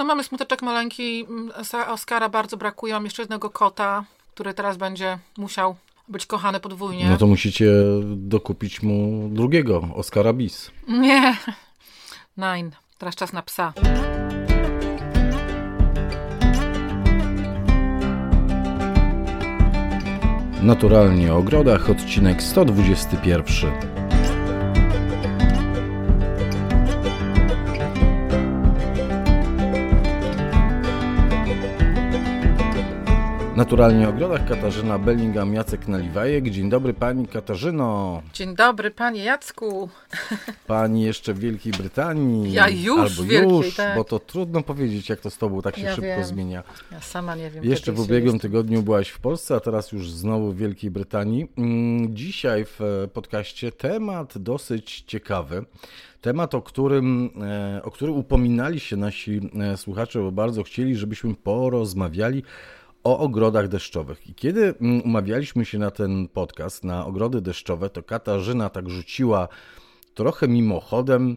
No mamy smuteczek maleńki, mm, Oskara bardzo brakuje, mam jeszcze jednego kota, który teraz będzie musiał być kochany podwójnie. No to musicie dokupić mu drugiego, Oskara Bis. Nie, Nine. Teraz czas na psa. Naturalnie o ogrodach, odcinek 121. Naturalnie o ogrodach Katarzyna Bellingham, Jacek Naliwajek. Dzień dobry pani Katarzyno. Dzień dobry panie Jacku. Pani jeszcze w Wielkiej Brytanii. Ja już albo Wielkiej, już, tak. bo to trudno powiedzieć jak to z tobą tak się Ja szybko wiem. zmienia. Ja sama nie wiem. Jeszcze w ubiegłym jest. tygodniu byłaś w Polsce, a teraz już znowu w Wielkiej Brytanii. Mm, Dzisiaj w e, podcaście temat dosyć ciekawy. Temat, o którym, e, o który upominali się nasi e, słuchacze, bo bardzo chcieli, żebyśmy porozmawiali o ogrodach deszczowych. I kiedy mm, umawialiśmy się na ten podcast, na ogrody deszczowe, to Katarzyna tak rzuciła trochę mimochodem,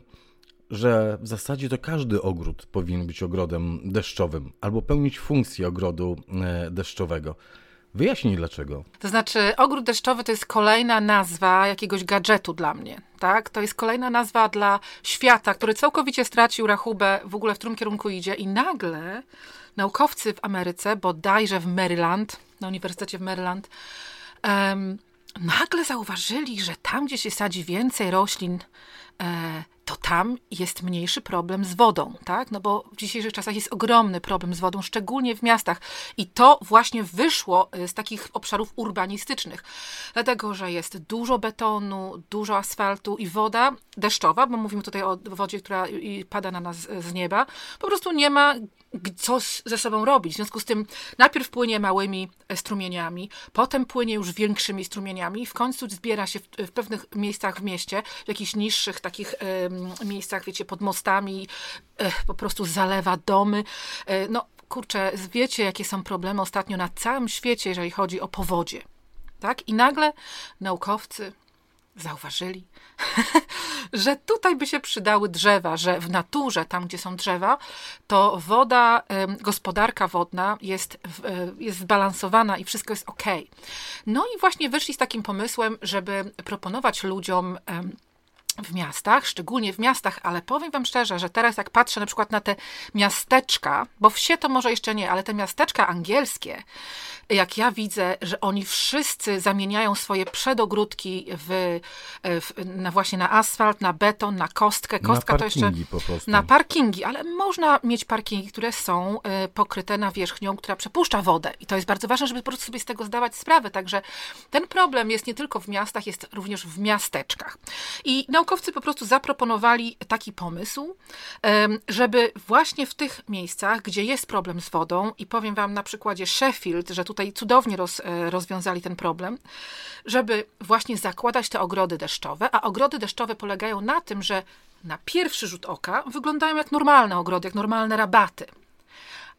że w zasadzie to każdy ogród powinien być ogrodem deszczowym albo pełnić funkcję ogrodu e, deszczowego. Wyjaśnij dlaczego. To znaczy, ogród deszczowy to jest kolejna nazwa jakiegoś gadżetu dla mnie, tak? To jest kolejna nazwa dla świata, który całkowicie stracił rachubę, w ogóle w którym kierunku idzie i nagle naukowcy w Ameryce, bodajże w Maryland, na Uniwersytecie w Maryland, em, nagle zauważyli, że tam, gdzie się sadzi więcej roślin, e, to tam jest mniejszy problem z wodą, tak? No bo w dzisiejszych czasach jest ogromny problem z wodą, szczególnie w miastach. I to właśnie wyszło y, z takich obszarów urbanistycznych. Dlatego, że jest dużo betonu, dużo asfaltu i woda deszczowa, bo mówimy tutaj o wodzie, która pada na nas z nieba, po prostu nie ma co ze sobą robić. W związku z tym najpierw płynie małymi e, strumieniami, potem płynie już większymi strumieniami i w końcu zbiera się w, w pewnych miejscach w mieście, w jakichś niższych takich miejscach, wiecie, pod mostami, e, po prostu zalewa domy. E, no kurczę, wiecie, jakie są problemy ostatnio na całym świecie, jeżeli chodzi o powodzie. Tak? I nagle naukowcy zauważyli, że tutaj by się przydały drzewa, że w naturze, tam gdzie są drzewa, to woda, gospodarka wodna jest, e, jest zbalansowana i wszystko jest ok. No i właśnie wyszli z takim pomysłem, żeby proponować ludziom w miastach, szczególnie w miastach, ale powiem Wam szczerze, że teraz jak patrzę na przykład na te miasteczka, bo wsie to może jeszcze nie, ale te miasteczka angielskie, jak ja widzę, że oni wszyscy zamieniają swoje przedogródki w, w, na właśnie na asfalt, na beton, na kostkę. Kostka Na to jeszcze po prostu. na parkingi, ale można mieć parkingi, które są e, pokryte nawierzchnią, która przepuszcza wodę. I to jest bardzo ważne, żeby po prostu sobie z tego zdawać sprawę. Także ten problem jest nie tylko w miastach, jest również w miasteczkach. I naukowcy po prostu zaproponowali taki pomysł, żeby właśnie w tych miejscach, gdzie jest problem z wodą, i powiem Wam na przykładzie Sheffield, że tutaj cudownie roz, e, rozwiązali ten problem, żeby właśnie zakładać te ogrody deszczowe, a ogrody deszczowe polegają na tym, że na pierwszy rzut oka wyglądają jak normalne ogrody, jak normalne rabaty.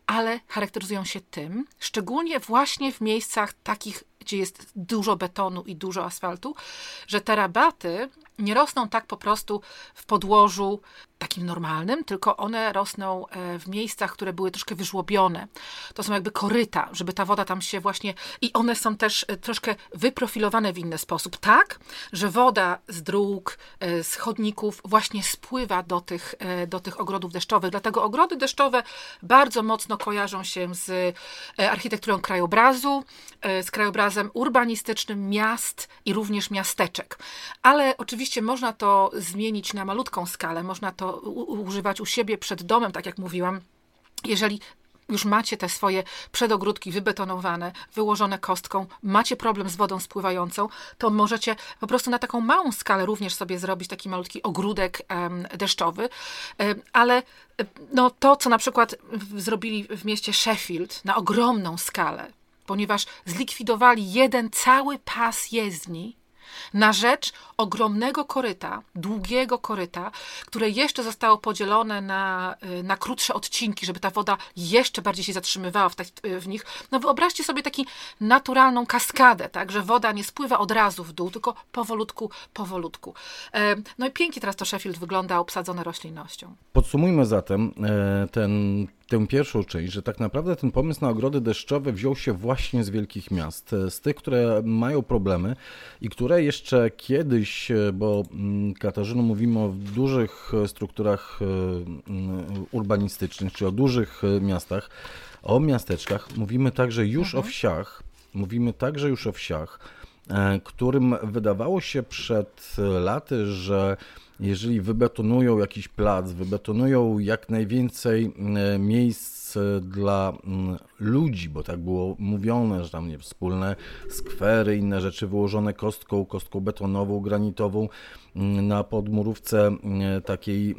Ale charakteryzują się tym, szczególnie właśnie w miejscach takich, gdzie jest dużo betonu i dużo asfaltu, że te rabaty nie rosną tak po prostu w podłożu takim normalnym, tylko one rosną e, w miejscach, które były troszkę wyżłobione. To są jakby koryta, żeby ta woda tam się właśnie... I one są też e, troszkę wyprofilowane w inny sposób, tak, że woda z dróg, e, z chodników właśnie spływa do tych, do tych ogrodów deszczowych. Dlatego ogrody deszczowe bardzo mocno kojarzą się z architekturą krajobrazu, z krajobrazem urbanistycznym miast i również miasteczek. Ale oczywiście można to zmienić na malutką skalę, można to używać u siebie przed domem, tak jak mówiłam. Jeżeli już macie te swoje przedogródki wybetonowane, wyłożone kostką, macie problem z wodą spływającą, to możecie po prostu na taką małą skalę również sobie zrobić taki malutki ogródek deszczowy. Ale no, to, co na przykład zrobili w mieście Sheffield na ogromną skalę, ponieważ zlikwidowali jeden cały pas jezdni, na rzecz ogromnego koryta, długiego koryta, które jeszcze zostało podzielone na, y, na krótsze odcinki, żeby ta woda jeszcze bardziej się zatrzymywała w, tak- w nich. No wyobraźcie sobie taką naturalną kaskadę, tak, że woda nie spływa od razu w dół, tylko powolutku, powolutku. E, No i pięknie teraz to Sheffield wygląda obsadzone roślinnością. Podsumujmy zatem e, ten tę pierwszą część, że tak naprawdę ten pomysł na ogrody deszczowe wziął się właśnie z wielkich miast, z tych, które mają problemy i które jeszcze kiedyś, bo mm, Katarzyno mówimy o dużych strukturach e, mm, urbanistycznych, czy o dużych miastach, o miasteczkach, mówimy także już mhm. o wsiach, mówimy także już o wsiach, e, którym wydawało się przed laty, że jeżeli wybetonują jakiś plac, wybetonują jak najwięcej e, miejsc dla mm, ludzi, bo tak było mówione, że tam nie, wspólne skwery, inne rzeczy wyłożone kostką, kostką betonową, granitową mm, na podmurówce mm, takiej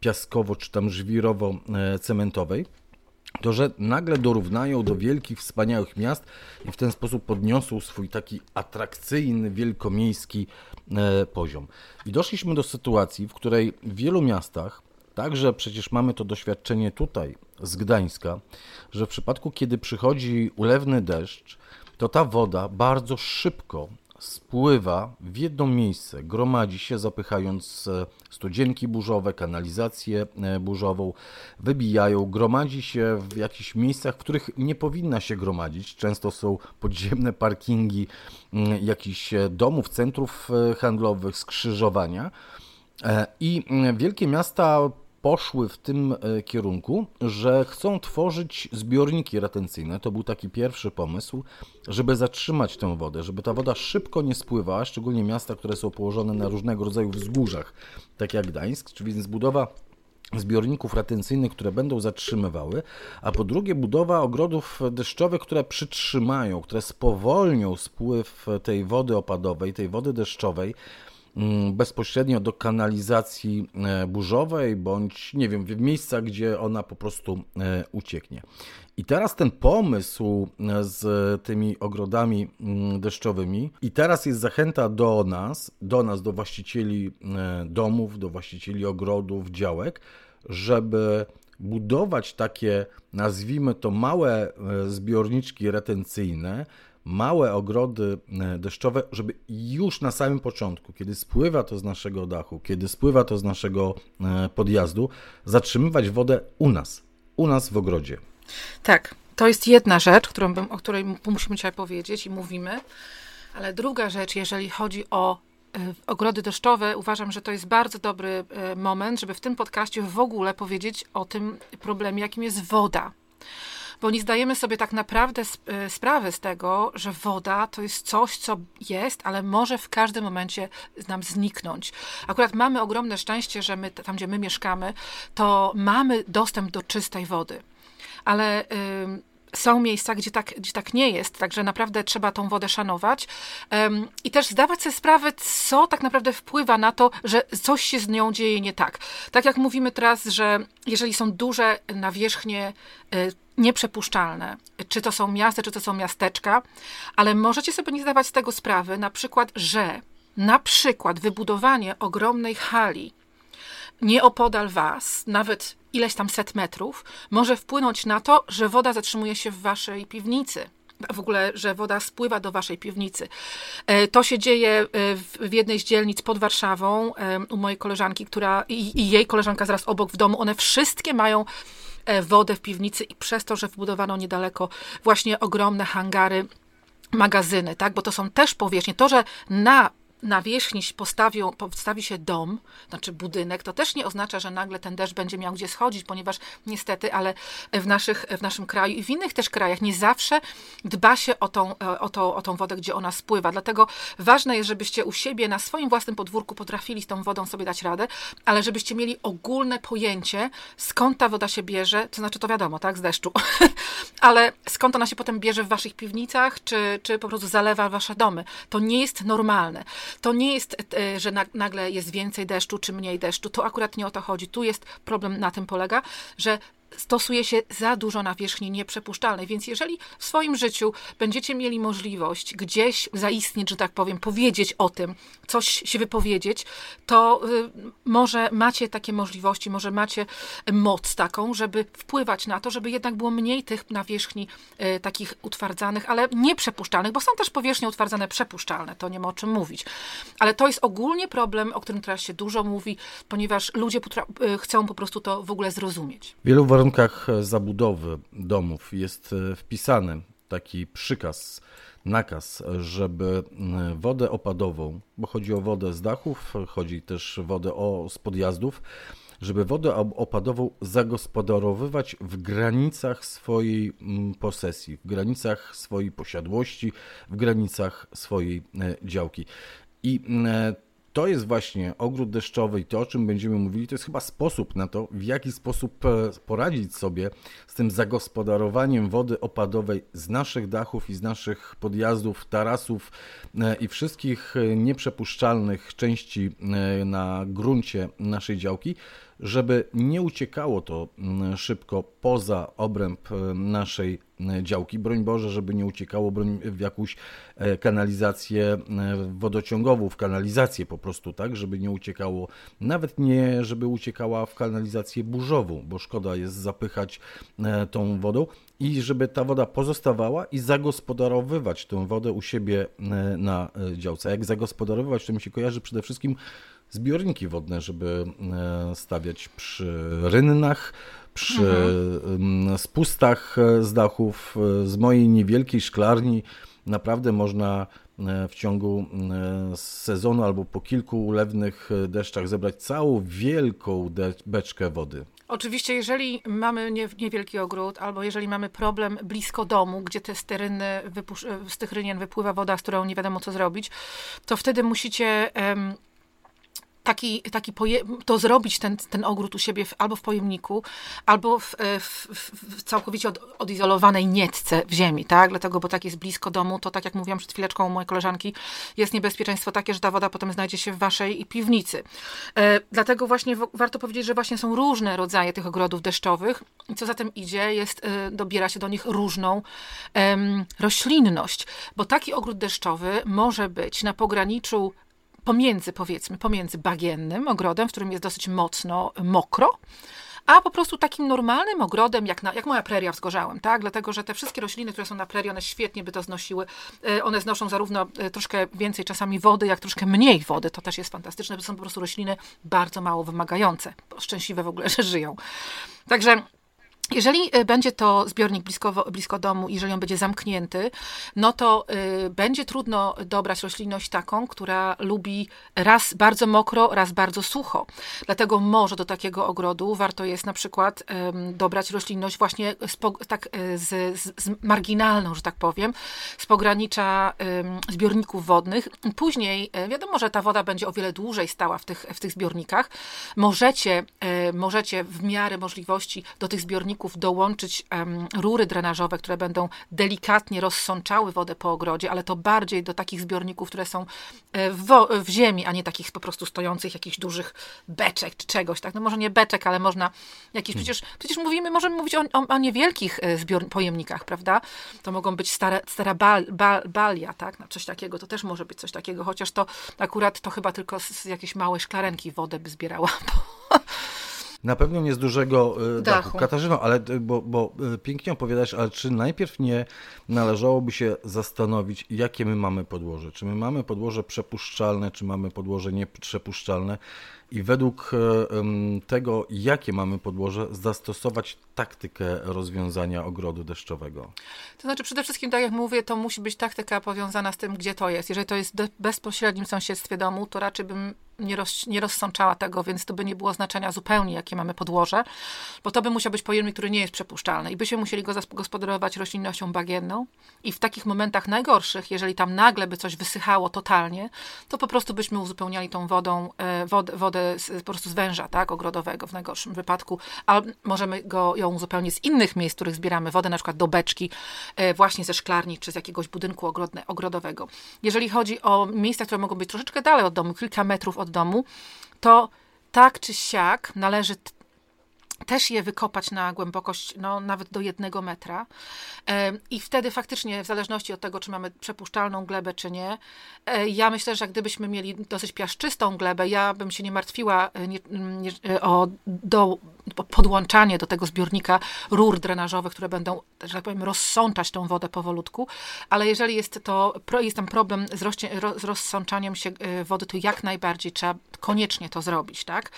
piaskowo czy tam żwirowo-cementowej to że nagle dorównają do wielkich, wspaniałych miast i w ten sposób podniosą swój taki atrakcyjny, wielkomiejski e, poziom. I doszliśmy do sytuacji, w której w wielu miastach, także przecież mamy to doświadczenie tutaj z Gdańska, że w przypadku, kiedy przychodzi ulewny deszcz, to ta woda bardzo szybko spływa w jedno miejsce, gromadzi się, zapychając e, studzienki burzowe, kanalizację e, burzową, wybijają, gromadzi się w jakichś miejscach, w których nie powinna się gromadzić. Często są podziemne parkingi mm, jakichś e, domów, centrów handlowych, skrzyżowania. I mm, wielkie miasta poszły w tym e, kierunku, że chcą tworzyć zbiorniki retencyjne. To był taki pierwszy pomysł, żeby zatrzymać tę wodę, żeby ta woda szybko nie spływała, szczególnie miasta, które są położone na różnego rodzaju wzgórzach, tak jak Gdańsk, czyli zbudowa zbiorników retencyjnych, które będą zatrzymywały, a po drugie budowa ogrodów deszczowych, które przytrzymają, które spowolnią spływ tej wody opadowej, tej wody deszczowej, bezpośrednio do kanalizacji e, burzowej, bądź nie wiem, w miejscach, gdzie ona po prostu e, ucieknie. I teraz ten pomysł e, z tymi ogrodami mm, deszczowymi, i teraz jest zachęta do nas, do nas, do właścicieli domów, do właścicieli ogrodów, działek, żeby budować takie, nazwijmy to, małe zbiorniczki retencyjne, małe ogrody e, deszczowe, żeby już na samym początku, kiedy spływa to z naszego dachu, kiedy spływa to z naszego e, podjazdu, zatrzymywać wodę u nas, u nas w ogrodzie. Tak, to jest jedna rzecz, którą o której musimy dzisiaj powiedzieć i mówimy. Ale druga rzecz, jeżeli chodzi o e, ogrody deszczowe, uważam, że to jest bardzo dobry moment, żeby w tym podcaście w ogóle powiedzieć o tym problemie, jakim jest woda bo nie zdajemy sobie tak naprawdę e, sprawy z tego, że woda to jest coś, co jest, ale może w każdym momencie nam zniknąć. Akurat mamy ogromne szczęście, że my, tam, gdzie my mieszkamy, to mamy dostęp do czystej wody. Ale są miejsca, gdzie tak, gdzie tak nie jest, także naprawdę trzeba tą wodę szanować um, i też zdawać sobie sprawę, co tak naprawdę wpływa na to, że coś się z nią dzieje nie tak. Tak jak mówimy teraz, że jeżeli są duże nawierzchnie y, nieprzepuszczalne, czy to są miasta, czy to są miasteczka, ale możecie sobie nie zdawać z tego sprawy, na przykład, że na przykład wybudowanie ogromnej hali nieopodal was, nawet ileś tam set metrów, może wpłynąć na to, że woda zatrzymuje się w waszej piwnicy w ogóle, że woda spływa do waszej piwnicy. E, to się dzieje e, w jednej z dzielnic pod Warszawą e, u mojej koleżanki, która i, jej koleżanka zaraz obok w domu. One wszystkie mają wodę w piwnicy i przez to, że wbudowano niedaleko właśnie ogromne hangary magazyny, tak? Bo to są też powierzchnie. To, że na na wierzchni postawią, postawi się dom, znaczy budynek, to też nie oznacza, że nagle ten deszcz będzie miał gdzie schodzić, ponieważ niestety, ale w, naszych, w naszym kraju i w innych też krajach nie zawsze dba się o tą, o, to, o tą wodę, gdzie ona spływa. Dlatego ważne jest, żebyście u siebie na swoim własnym podwórku potrafili z tą wodą sobie dać radę, ale żebyście mieli ogólne pojęcie, skąd ta woda się bierze, to znaczy to wiadomo, tak, z deszczu, ale skąd ona się potem bierze w waszych piwnicach, czy, czy po prostu zalewa wasze domy. To nie jest normalne. To nie jest, e, że nagle jest więcej deszczu czy mniej deszczu. To akurat nie o to chodzi. Tu jest problem na tym polega, że stosuje się za dużo nawierzchni nieprzepuszczalnej. Więc jeżeli w swoim życiu będziecie mieli możliwość gdzieś zaistnieć, że tak powiem, powiedzieć o tym, coś się wypowiedzieć, to y, może macie takie możliwości, może macie moc taką, żeby wpływać na to, żeby jednak było mniej tych nawierzchni y, takich utwardzanych, ale nieprzepuszczalnych, bo są też powierzchnie utwardzane przepuszczalne, to nie ma o czym mówić. Ale to jest ogólnie problem, o którym teraz się dużo mówi, ponieważ ludzie y, chcą po prostu to w ogóle zrozumieć. Wielu warunkach zabudowy domów jest wpisany taki przykaz, nakaz, żeby wodę opadową, bo chodzi o wodę z dachów, chodzi też wodę o, z podjazdów, żeby wodę opadową zagospodarowywać w granicach swojej posesji, w granicach swojej posiadłości, w granicach swojej e, działki. I to jest właśnie ogród deszczowy i to, o czym będziemy mówili, to jest chyba sposób na to, w jaki sposób e, poradzić sobie z tym zagospodarowaniem wody opadowej z naszych dachów i z naszych podjazdów, tarasów e, i wszystkich nieprzepuszczalnych części na gruncie naszej działki, żeby nie uciekało to szybko poza obręb e, naszej e, działki. Broń Boże, żeby nie uciekało w jakąś e, kanalizację wodociągową, w kanalizację po prostu, tak, żeby nie uciekało, nawet nie, żeby uciekała w kanalizację burzową, bo szkoda jest zapychać tą wodą i żeby ta woda pozostawała i zagospodarowywać tę wodę u siebie na działce. Jak zagospodarowywać, to mi się kojarzy przede wszystkim zbiorniki wodne, żeby e, stawiać przy rynnach, przy mhm. spustach e, z dachów. E, z mojej niewielkiej szklarni naprawdę można w ciągu sezonu albo po kilku ulewnych deszczach zebrać całą wielką beczkę wody. Oczywiście, jeżeli mamy niewielki ogród, albo jeżeli mamy problem blisko domu, gdzie te steryny, z tych rynien wypływa woda, z którą nie wiadomo co zrobić, to wtedy musicie taki, taki poje, to zrobić ten, ten ogród u siebie w, albo w pojemniku, albo w, e, w, w całkowicie od, odizolowanej nietce w ziemi, tak? Dlatego, bo tak jest blisko domu, to tak jak mówiłam przed chwileczką u mojej koleżanki, jest niebezpieczeństwo takie, że ta woda potem znajdzie się w waszej piwnicy. E, dlatego właśnie w, warto powiedzieć, że właśnie są różne rodzaje tych ogrodów deszczowych co za tym idzie, jest, e, dobiera się do nich różną roślinność, bo taki ogród deszczowy może być na pograniczu pomiędzy, powiedzmy, pomiędzy bagiennym ogrodem, w którym jest dosyć mocno mokro, a po prostu takim normalnym ogrodem, jak, na, jak moja preria wzgorzałem, tak? Dlatego, że te wszystkie rośliny, które są na prerii, one świetnie by to znosiły. E, one znoszą zarówno e, troszkę więcej czasami wody, jak troszkę mniej wody. To też jest fantastyczne, bo są po prostu rośliny bardzo mało wymagające. Szczęśliwe w ogóle, że żyją. Także jeżeli y, będzie to zbiornik blisko, blisko domu, jeżeli on będzie zamknięty, no to y, będzie trudno dobrać roślinność taką, która lubi raz bardzo mokro, raz bardzo sucho. Dlatego może do takiego ogrodu warto jest na przykład y, dobrać roślinność właśnie z, tak, y, z, z, z, marginalną, że tak powiem, z pogranicza zbiorników wodnych. Później wiadomo, że ta woda będzie o wiele dłużej stała w tych, w tych zbiornikach. Możecie, możecie w miarę możliwości do tych zbiorników dołączyć rury drenażowe, które będą delikatnie rozsączały wodę po ogrodzie, ale to bardziej do takich zbiorników, które są e, w, w ziemi, a nie takich po prostu stojących jakichś dużych beczek czy czegoś, tak? No może nie beczek, ale można jakieś, hmm. przecież, przecież mówimy, możemy mówić o, o, o niewielkich e, zbior, pojemnikach, prawda? To mogą być stare, stara bal, bal, balia, tak? No, coś takiego, to też może być coś takiego, chociaż to akurat to chyba tylko z, z jakiejś małej szklarenki wodę by zbierała, na pewno nie z dużego e, dachu. dachu. Katarzyno, ale e, bo, bo e, pięknie opowiadasz, ale czy najpierw nie należałoby się zastanowić, jakie my mamy podłoże? Czy my mamy podłoże przepuszczalne, czy mamy podłoże nieprzepuszczalne? i według tego, jakie mamy podłoże, zastosować taktykę rozwiązania ogrodu deszczowego? To znaczy, przede wszystkim, tak jak mówię, to musi być taktyka powiązana z tym, gdzie to jest. Jeżeli to jest w bezpośrednim sąsiedztwie domu, to raczej bym nie, roz, nie rozsączała tego, więc to by nie było znaczenia zupełnie, jakie mamy podłoże, bo to by musiał być pojemnik, który nie jest przepuszczalny i byśmy musieli go zagospodarować roślinnością bagienną i w takich momentach najgorszych, jeżeli tam nagle by coś wysychało totalnie, to po prostu byśmy uzupełniali tą wodą, e, wodę, wodę z, po prostu z węża, tak, ogrodowego w najgorszym wypadku, a możemy go, ją uzupełnić z innych miejsc, w których zbieramy wodę, na przykład do beczki, e, właśnie ze szklarni, czy z jakiegoś budynku ogrodne, ogrodowego. Jeżeli chodzi o miejsca, które mogą być troszeczkę dalej od domu, kilka metrów od domu, to tak czy siak należy też je wykopać na głębokość no, nawet do jednego metra. I wtedy faktycznie, w zależności od tego, czy mamy przepuszczalną glebę, czy nie, e, ja myślę, że gdybyśmy mieli dosyć piaszczystą glebę, ja bym się nie martwiła e, nie, nie, e, o do, podłączanie do tego zbiornika rur drenażowych, które będą, że tak powiem, rozsączać tą wodę powolutku, ale jeżeli jest to, jest tam problem z, rośnie, z rozsączaniem się wody, to jak najbardziej trzeba koniecznie to zrobić, tak?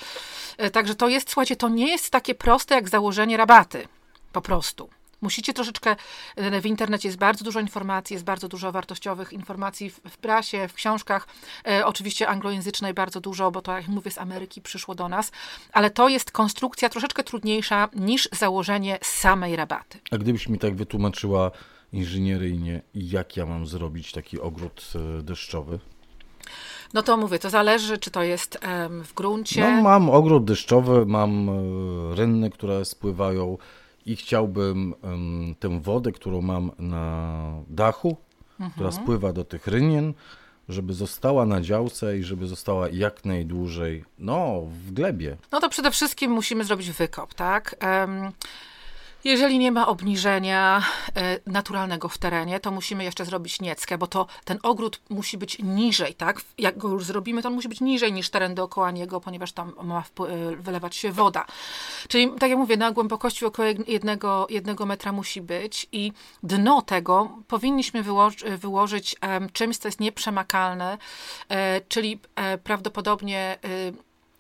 Także to jest, słuchajcie, to nie jest takie takie proste jak założenie rabaty. Po prostu. Musicie troszeczkę, w internecie jest bardzo dużo informacji, jest bardzo dużo wartościowych informacji w, w prasie, w książkach, e, oczywiście anglojęzycznej bardzo dużo, bo to, jak mówię, z Ameryki przyszło do nas, ale to jest konstrukcja troszeczkę trudniejsza niż założenie samej rabaty. A gdybyś mi tak wytłumaczyła inżynieryjnie, jak ja mam zrobić taki ogród e, deszczowy? No to mówię, to zależy, czy to jest w gruncie. No, mam ogród deszczowy, mam e, rynny, które spływają i chciałbym tę wodę, którą mam na dachu, mhm. która spływa do tych rynien, żeby została na działce i żeby została jak najdłużej, no, w glebie. No to przede wszystkim musimy zrobić wykop, tak? Jeżeli nie ma obniżenia e, naturalnego w terenie, to musimy jeszcze zrobić nieckę, bo to ten ogród musi być niżej, tak? Jak go już zrobimy, to on musi być niżej niż teren dookoła niego, ponieważ tam ma e, wylewać się woda. Czyli, tak jak mówię, na głębokości około jednego, jednego metra musi być i dno tego powinniśmy wyło- wyłożyć czymś, co jest nieprzemakalne, e, czyli prawdopodobnie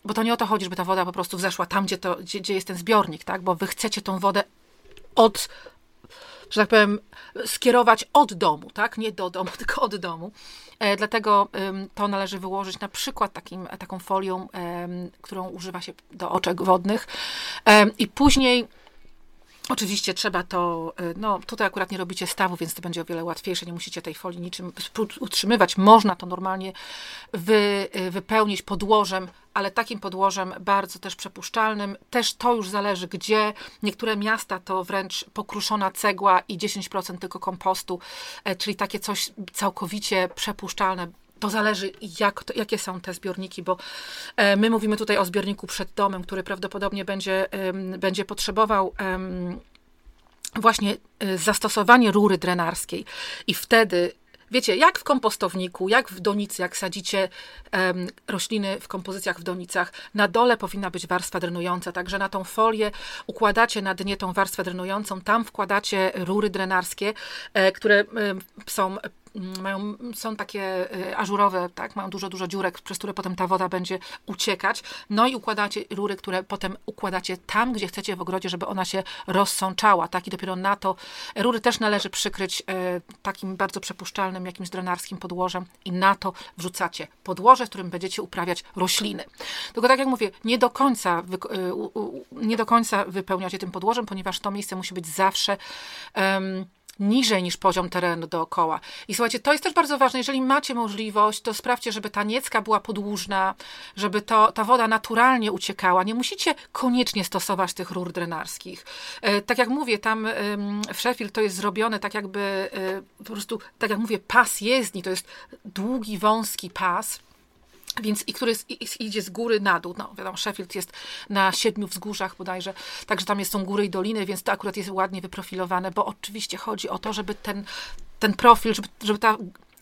bo to nie o to chodzi, żeby ta woda po prostu zeszła tam, gdzie, to, gdzie, gdzie jest ten zbiornik, tak? Bo wy chcecie tą wodę od, że tak powiem, skierować od domu, tak? Nie do domu, tylko od domu. E, dlatego to należy wyłożyć na przykład takim, taką folią, którą używa się do oczek wodnych. I później Oczywiście trzeba to, y, no tutaj akurat nie robicie stawu, więc to będzie o wiele łatwiejsze, nie musicie tej folii niczym utrzymywać. Można to normalnie wy, y, wypełnić podłożem, ale takim podłożem bardzo też przepuszczalnym. Też to już zależy gdzie. Niektóre miasta to wręcz pokruszona cegła i 10% tylko kompostu, e, czyli takie coś całkowicie przepuszczalne, to zależy, jak to, jakie są te zbiorniki, bo e, my mówimy tutaj o zbiorniku przed domem, który prawdopodobnie będzie, będzie potrzebował właśnie e, zastosowanie rury drenarskiej. I wtedy Wiecie, jak w kompostowniku, jak w donicy, jak sadzicie rośliny w kompozycjach w donicach, na dole powinna być warstwa drenująca, także na tą folię układacie na dnie tą warstwę drenującą, tam wkładacie rury drenarskie, e, które są mają, są takie y, ażurowe, tak, mają dużo, dużo dziurek, przez które potem ta woda będzie uciekać. No i układacie rury, które potem układacie tam, gdzie chcecie w ogrodzie, żeby ona się rozsączała, tak, i dopiero na to rury też należy przykryć e, takim bardzo przepuszczalnym, jakimś drenarskim podłożem i na to wrzucacie podłoże, w którym będziecie uprawiać rośliny. Tylko tak jak mówię, nie do końca, e, nie do końca wypełniacie tym podłożem, ponieważ to miejsce musi być zawsze um, niżej niż poziom terenu dookoła. I słuchajcie, to jest też bardzo ważne. Jeżeli macie możliwość, to sprawdźcie, żeby ta niecka była podłużna, żeby to, ta woda naturalnie uciekała. Nie musicie koniecznie stosować tych rur drenarskich. E, tak jak mówię, tam w Sheffield to jest zrobione tak jakby e, po prostu, tak jak mówię, pas jezdni, to jest długi, wąski pas więc i który idzie z góry na dół. No, wiadomo, Sheffield jest na siedmiu wzgórzach bodajże, także tam jest, są góry i doliny, więc to akurat jest ładnie wyprofilowane, bo oczywiście chodzi o to, żeby ten, ten profil, żeby, żeby ta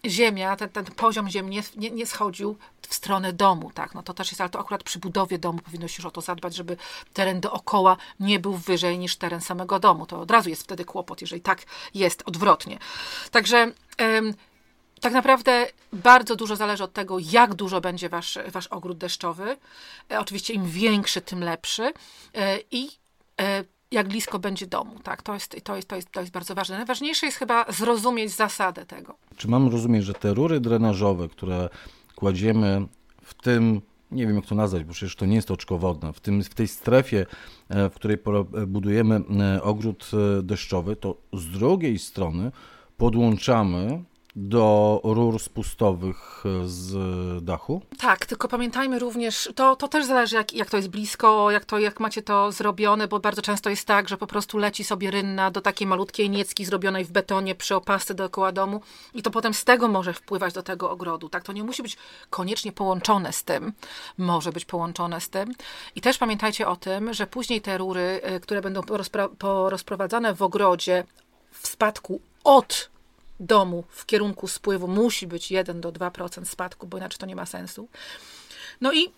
ziemia, ten, ten poziom ziemi nie, nie, nie, schodził w stronę domu, tak, no to też jest, ale to akurat przy budowie domu powinno się już o to zadbać, żeby teren dookoła nie był wyżej niż teren samego domu. To od razu jest wtedy kłopot, jeżeli tak jest odwrotnie. Także tak naprawdę bardzo dużo zależy od tego, jak dużo będzie wasz, wasz ogród deszczowy. E, oczywiście im większy, tym lepszy. E, I e, jak blisko będzie domu, tak? To jest, to, jest, to, jest, to jest bardzo ważne. Najważniejsze jest chyba zrozumieć zasadę tego. Czy mam rozumieć, że te rury drenażowe, które kładziemy w tym, nie wiem jak to nazwać, bo przecież to nie jest oczko wodne, w, tym, w tej strefie, w której budujemy ogród deszczowy, to z drugiej strony podłączamy do rur spustowych z dachu? Tak, tylko pamiętajmy również, to, to też zależy jak, jak to jest blisko, jak, to, jak macie to zrobione, bo bardzo często jest tak, że po prostu leci sobie rynna do takiej malutkiej niecki zrobionej w betonie przy opasce dookoła domu i to potem z tego może wpływać do tego ogrodu. Tak, to nie musi być koniecznie połączone z tym, może być połączone z tym. I też pamiętajcie o tym, że później te rury, y, które będą porozprowadzane w ogrodzie w spadku od domu w kierunku spływu musi być 1 do 2% spadku, bo inaczej to nie ma sensu. No i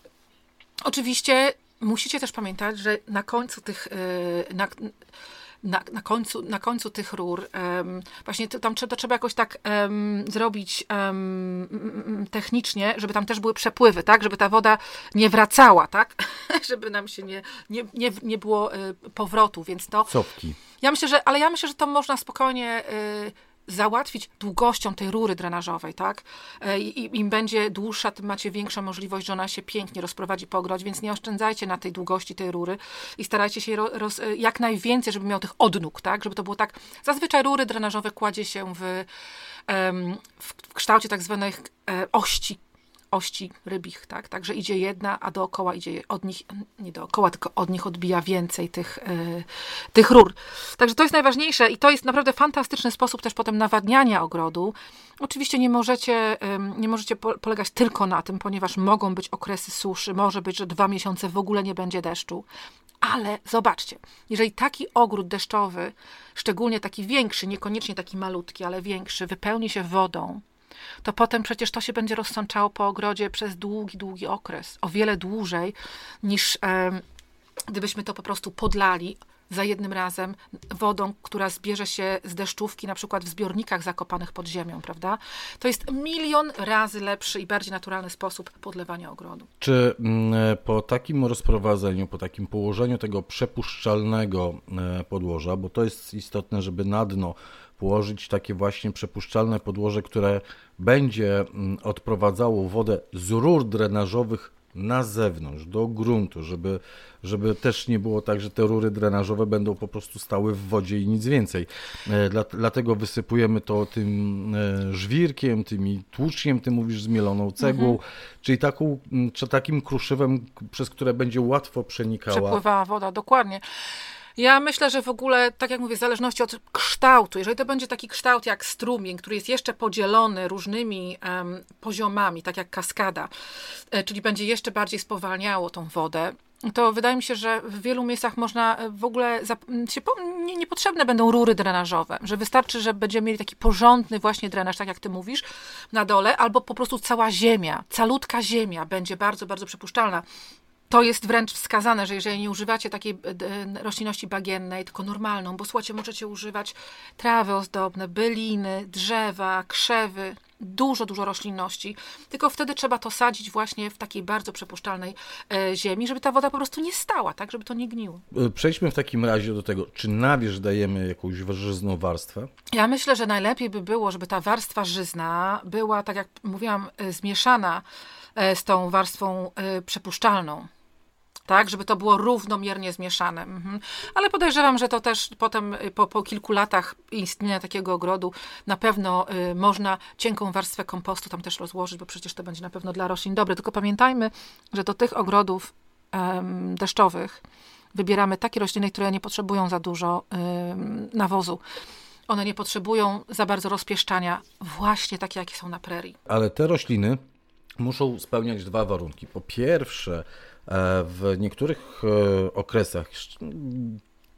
oczywiście musicie też pamiętać, że na końcu tych, y, na, na, na, końcu, na końcu tych rur, um, właśnie to, tam to trzeba jakoś tak um, zrobić um, technicznie, żeby tam też były przepływy, tak? Żeby ta woda nie wracała, tak? żeby nam się nie, nie, nie, nie było y, powrotu, więc to... Copki. Ja myślę, że, ale ja myślę, że to można spokojnie... Y, załatwić długością tej rury drenażowej, tak? E, I im będzie dłuższa, tym macie większą możliwość, że ona się pięknie rozprowadzi po ogrodzie, więc nie oszczędzajcie na tej długości tej rury i starajcie się roz, e, jak najwięcej, żeby miał tych odnóg, tak? Żeby to było tak. Zazwyczaj rury drenażowe kładzie się w, w kształcie tak zwanych e, ości ości rybich, tak? Także idzie jedna, a dookoła idzie od nich, nie dookoła, tylko od nich odbija więcej tych, yy, tych rur. Także to jest najważniejsze i to jest naprawdę fantastyczny sposób też potem nawadniania ogrodu. Oczywiście nie możecie, yy, nie możecie polegać tylko na tym, ponieważ mogą być okresy suszy, może być, że dwa miesiące w ogóle nie będzie deszczu. Ale zobaczcie, jeżeli taki ogród deszczowy, szczególnie taki większy, niekoniecznie taki malutki, ale większy, wypełni się wodą, to potem przecież to się będzie rozsączało po ogrodzie przez długi, długi okres. O wiele dłużej niż e, gdybyśmy to po prostu podlali za jednym razem wodą, która zbierze się z deszczówki, na przykład w zbiornikach zakopanych pod ziemią, prawda? To jest milion razy lepszy i bardziej naturalny sposób podlewania ogrodu. Czy mm, po takim rozprowadzeniu, po takim położeniu tego przepuszczalnego e, podłoża, bo to jest istotne, żeby na dno położyć takie właśnie przepuszczalne podłoże, które będzie mm, odprowadzało wodę z rur drenażowych na zewnątrz, do gruntu, żeby, żeby też nie było tak, że te rury drenażowe będą po prostu stały w wodzie i nic więcej. E, dlatego wysypujemy to tym e, żwirkiem, tymi tłuczkiem, ty mówisz, zmieloną cegłą, mhm. czyli taką, czy takim kruszywem, przez które będzie łatwo przenikała. Przepływała woda, dokładnie. Ja myślę, że w ogóle, tak jak mówię, w zależności od kształtu, jeżeli to będzie taki kształt jak strumień, który jest jeszcze podzielony różnymi um, poziomami, tak jak kaskada, e, czyli będzie jeszcze bardziej spowalniało tą wodę, to wydaje mi się, że w wielu miejscach można e, w ogóle się, nie, niepotrzebne będą rury drenażowe, że wystarczy, że będziemy mieli taki porządny właśnie drenaż, tak jak ty mówisz, na dole, albo po prostu cała ziemia, calutka ziemia będzie bardzo, bardzo przepuszczalna to jest wręcz wskazane, że jeżeli nie używacie takiej e, roślinności bagiennej, tylko normalną, bo słuchajcie, możecie używać trawy ozdobne, byliny, drzewa, krzewy, dużo, dużo roślinności, tylko wtedy trzeba to sadzić właśnie w takiej bardzo przepuszczalnej e, ziemi, żeby ta woda po prostu nie stała, tak, żeby to nie gniło. E, przejdźmy w takim razie do tego, czy na wierzch dajemy jakąś żyzną warstwę? Ja myślę, że najlepiej by było, żeby ta warstwa żyzna była, tak jak mówiłam, zmieszana z tą warstwą przepuszczalną tak, żeby to było równomiernie zmieszane. Mhm. Ale podejrzewam, że to też potem y, po, po kilku latach istnienia takiego ogrodu na pewno y, można cienką warstwę kompostu tam też rozłożyć, bo przecież to będzie na pewno dla roślin dobre. Tylko pamiętajmy, że do tych ogrodów deszczowych wybieramy takie rośliny, które nie potrzebują za dużo nawozu. One nie potrzebują za bardzo rozpieszczania, właśnie takie, jakie są na prerii. Ale te rośliny muszą spełniać dwa warunki. Po pierwsze, w niektórych e, okresach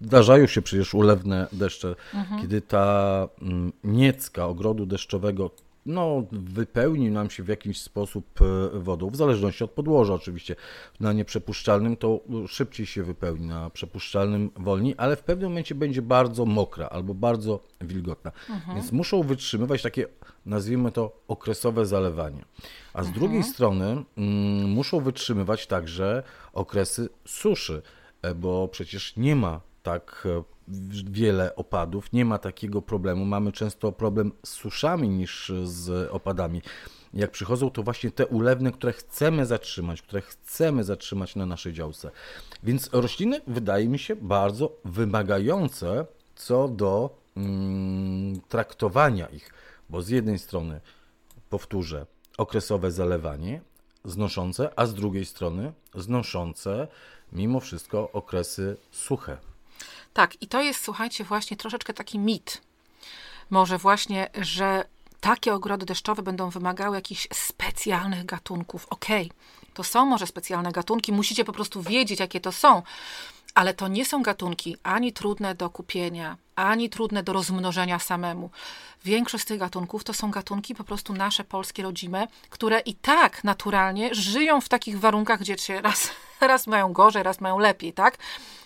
zdarzają się przecież ulewne deszcze, mhm. kiedy ta mm, niecka ogrodu deszczowego no, wypełni nam się w jakiś sposób e, wodą, w zależności od podłoża oczywiście. Na nieprzepuszczalnym to szybciej się wypełni, na przepuszczalnym wolniej, ale w pewnym momencie będzie bardzo mokra albo bardzo wilgotna. Mhm. Więc muszą wytrzymywać takie, nazwijmy to, okresowe zalewanie. A z mhm. drugiej strony mm, muszą wytrzymywać także okresy suszy, e, bo przecież nie ma tak e, wiele opadów, nie ma takiego problemu. Mamy często problem z suszami niż z opadami. Jak przychodzą, to właśnie te ulewne, które chcemy zatrzymać, które chcemy zatrzymać na naszej działce. Więc rośliny wydaje mi się bardzo wymagające co do mm, traktowania ich, bo z jednej strony, powtórzę, okresowe zalewanie znoszące, a z drugiej strony znoszące mimo wszystko okresy suche. Tak, i to jest, słuchajcie, właśnie troszeczkę taki mit. Może właśnie, że takie ogrody deszczowe będą wymagały jakichś specjalnych gatunków. Okej, okay, to są może specjalne gatunki, musicie po prostu wiedzieć, jakie to są, ale to nie są gatunki ani trudne do kupienia, ani trudne do rozmnożenia samemu. Większość z tych gatunków to są gatunki po prostu nasze polskie rodzime, które i tak naturalnie żyją w takich warunkach, gdzie się raz raz mają gorzej, raz mają lepiej, tak?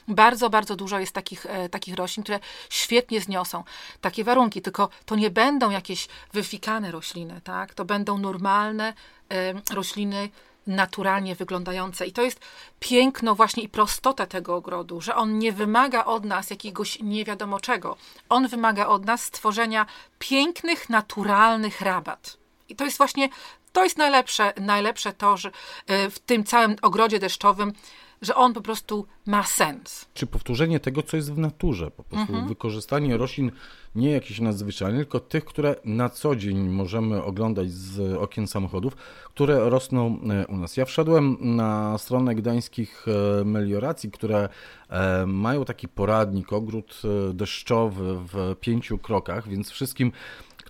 Bardzo, bardzo dużo jest takich, e, takich roślin, które świetnie zniosą takie warunki, tylko to nie będą jakieś wyfikane rośliny, tak? To będą normalne e, rośliny, naturalnie wyglądające. I to jest piękno właśnie i prostota tego ogrodu, że on nie wymaga od nas jakiegoś nie wiadomo czego. On wymaga od nas stworzenia pięknych, naturalnych rabat. I to jest właśnie, to jest najlepsze, najlepsze to, że e, w tym całym ogrodzie deszczowym że on po prostu ma sens. Czy powtórzenie tego, co jest w naturze, po prostu mhm. wykorzystanie roślin nie jakichś nadzwyczajnych, tylko tych, które na co dzień możemy oglądać z okien samochodów, które rosną e, u nas. Ja wszedłem na stronę gdańskich e, melioracji, które e, mają taki poradnik, ogród deszczowy w pięciu krokach, więc wszystkim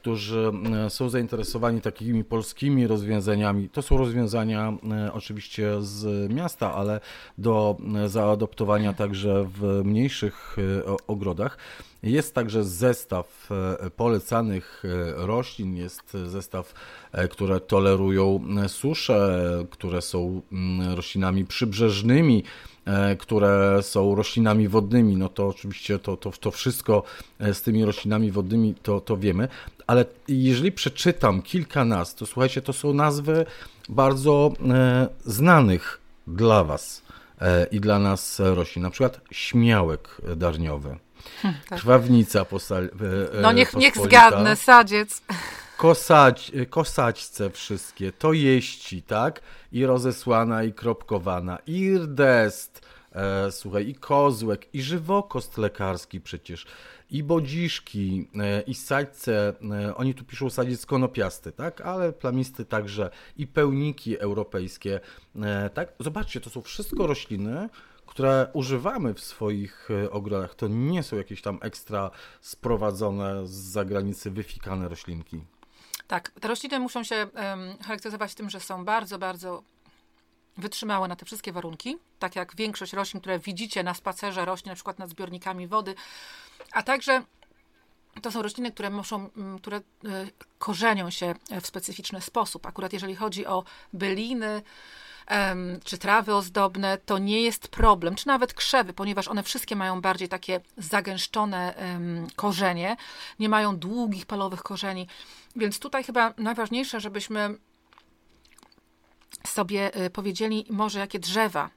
którzy e, są zainteresowani takimi polskimi rozwiązaniami. To są rozwiązania e, oczywiście z miasta, ale do e, zaadoptowania także w mniejszych ogrodach. Jest także zestaw polecanych roślin, jest zestaw, które tolerują suszę, które są mm, roślinami przybrzeżnymi, które są roślinami wodnymi, no to oczywiście to, to, to wszystko z tymi roślinami wodnymi to, to wiemy, ale jeżeli przeczytam kilka nazw, to słuchajcie, to są nazwy bardzo e, znanych dla Was e, i dla nas roślin. Na przykład śmiałek darniowy, hmm, tak. krwawnica posal, e, No niech, niech zgadnę, sadziec. Kosać, kosaćce wszystkie, to jeści, tak? I rozesłana, i kropkowana, irdest, e, słuchaj, i kozłek, i żywokost lekarski przecież i bodziszki, e, i sadźce, e, oni tu piszą sadziec konopiasty, tak, ale plamisty także i pełniki europejskie, e, tak. Zobaczcie, to są wszystko rośliny, które używamy w swoich ogrodach. To nie są jakieś tam ekstra sprowadzone z zagranicy, wyfikane roślinki. Tak, te rośliny muszą się um, charakteryzować tym, że są bardzo, bardzo wytrzymałe na te wszystkie warunki, tak jak większość roślin, które widzicie na spacerze, rośnie na przykład nad zbiornikami wody, a także to są rośliny, które muszą, mm, które e, korzenią się w specyficzny sposób. Akurat jeżeli chodzi o byliny, czy trawy ozdobne, to nie jest problem, czy nawet krzewy, ponieważ one wszystkie mają bardziej takie zagęszczone korzenie, nie mają długich palowych korzeni. Więc tutaj chyba najważniejsze, żebyśmy sobie e, powiedzieli, może jakie drzewa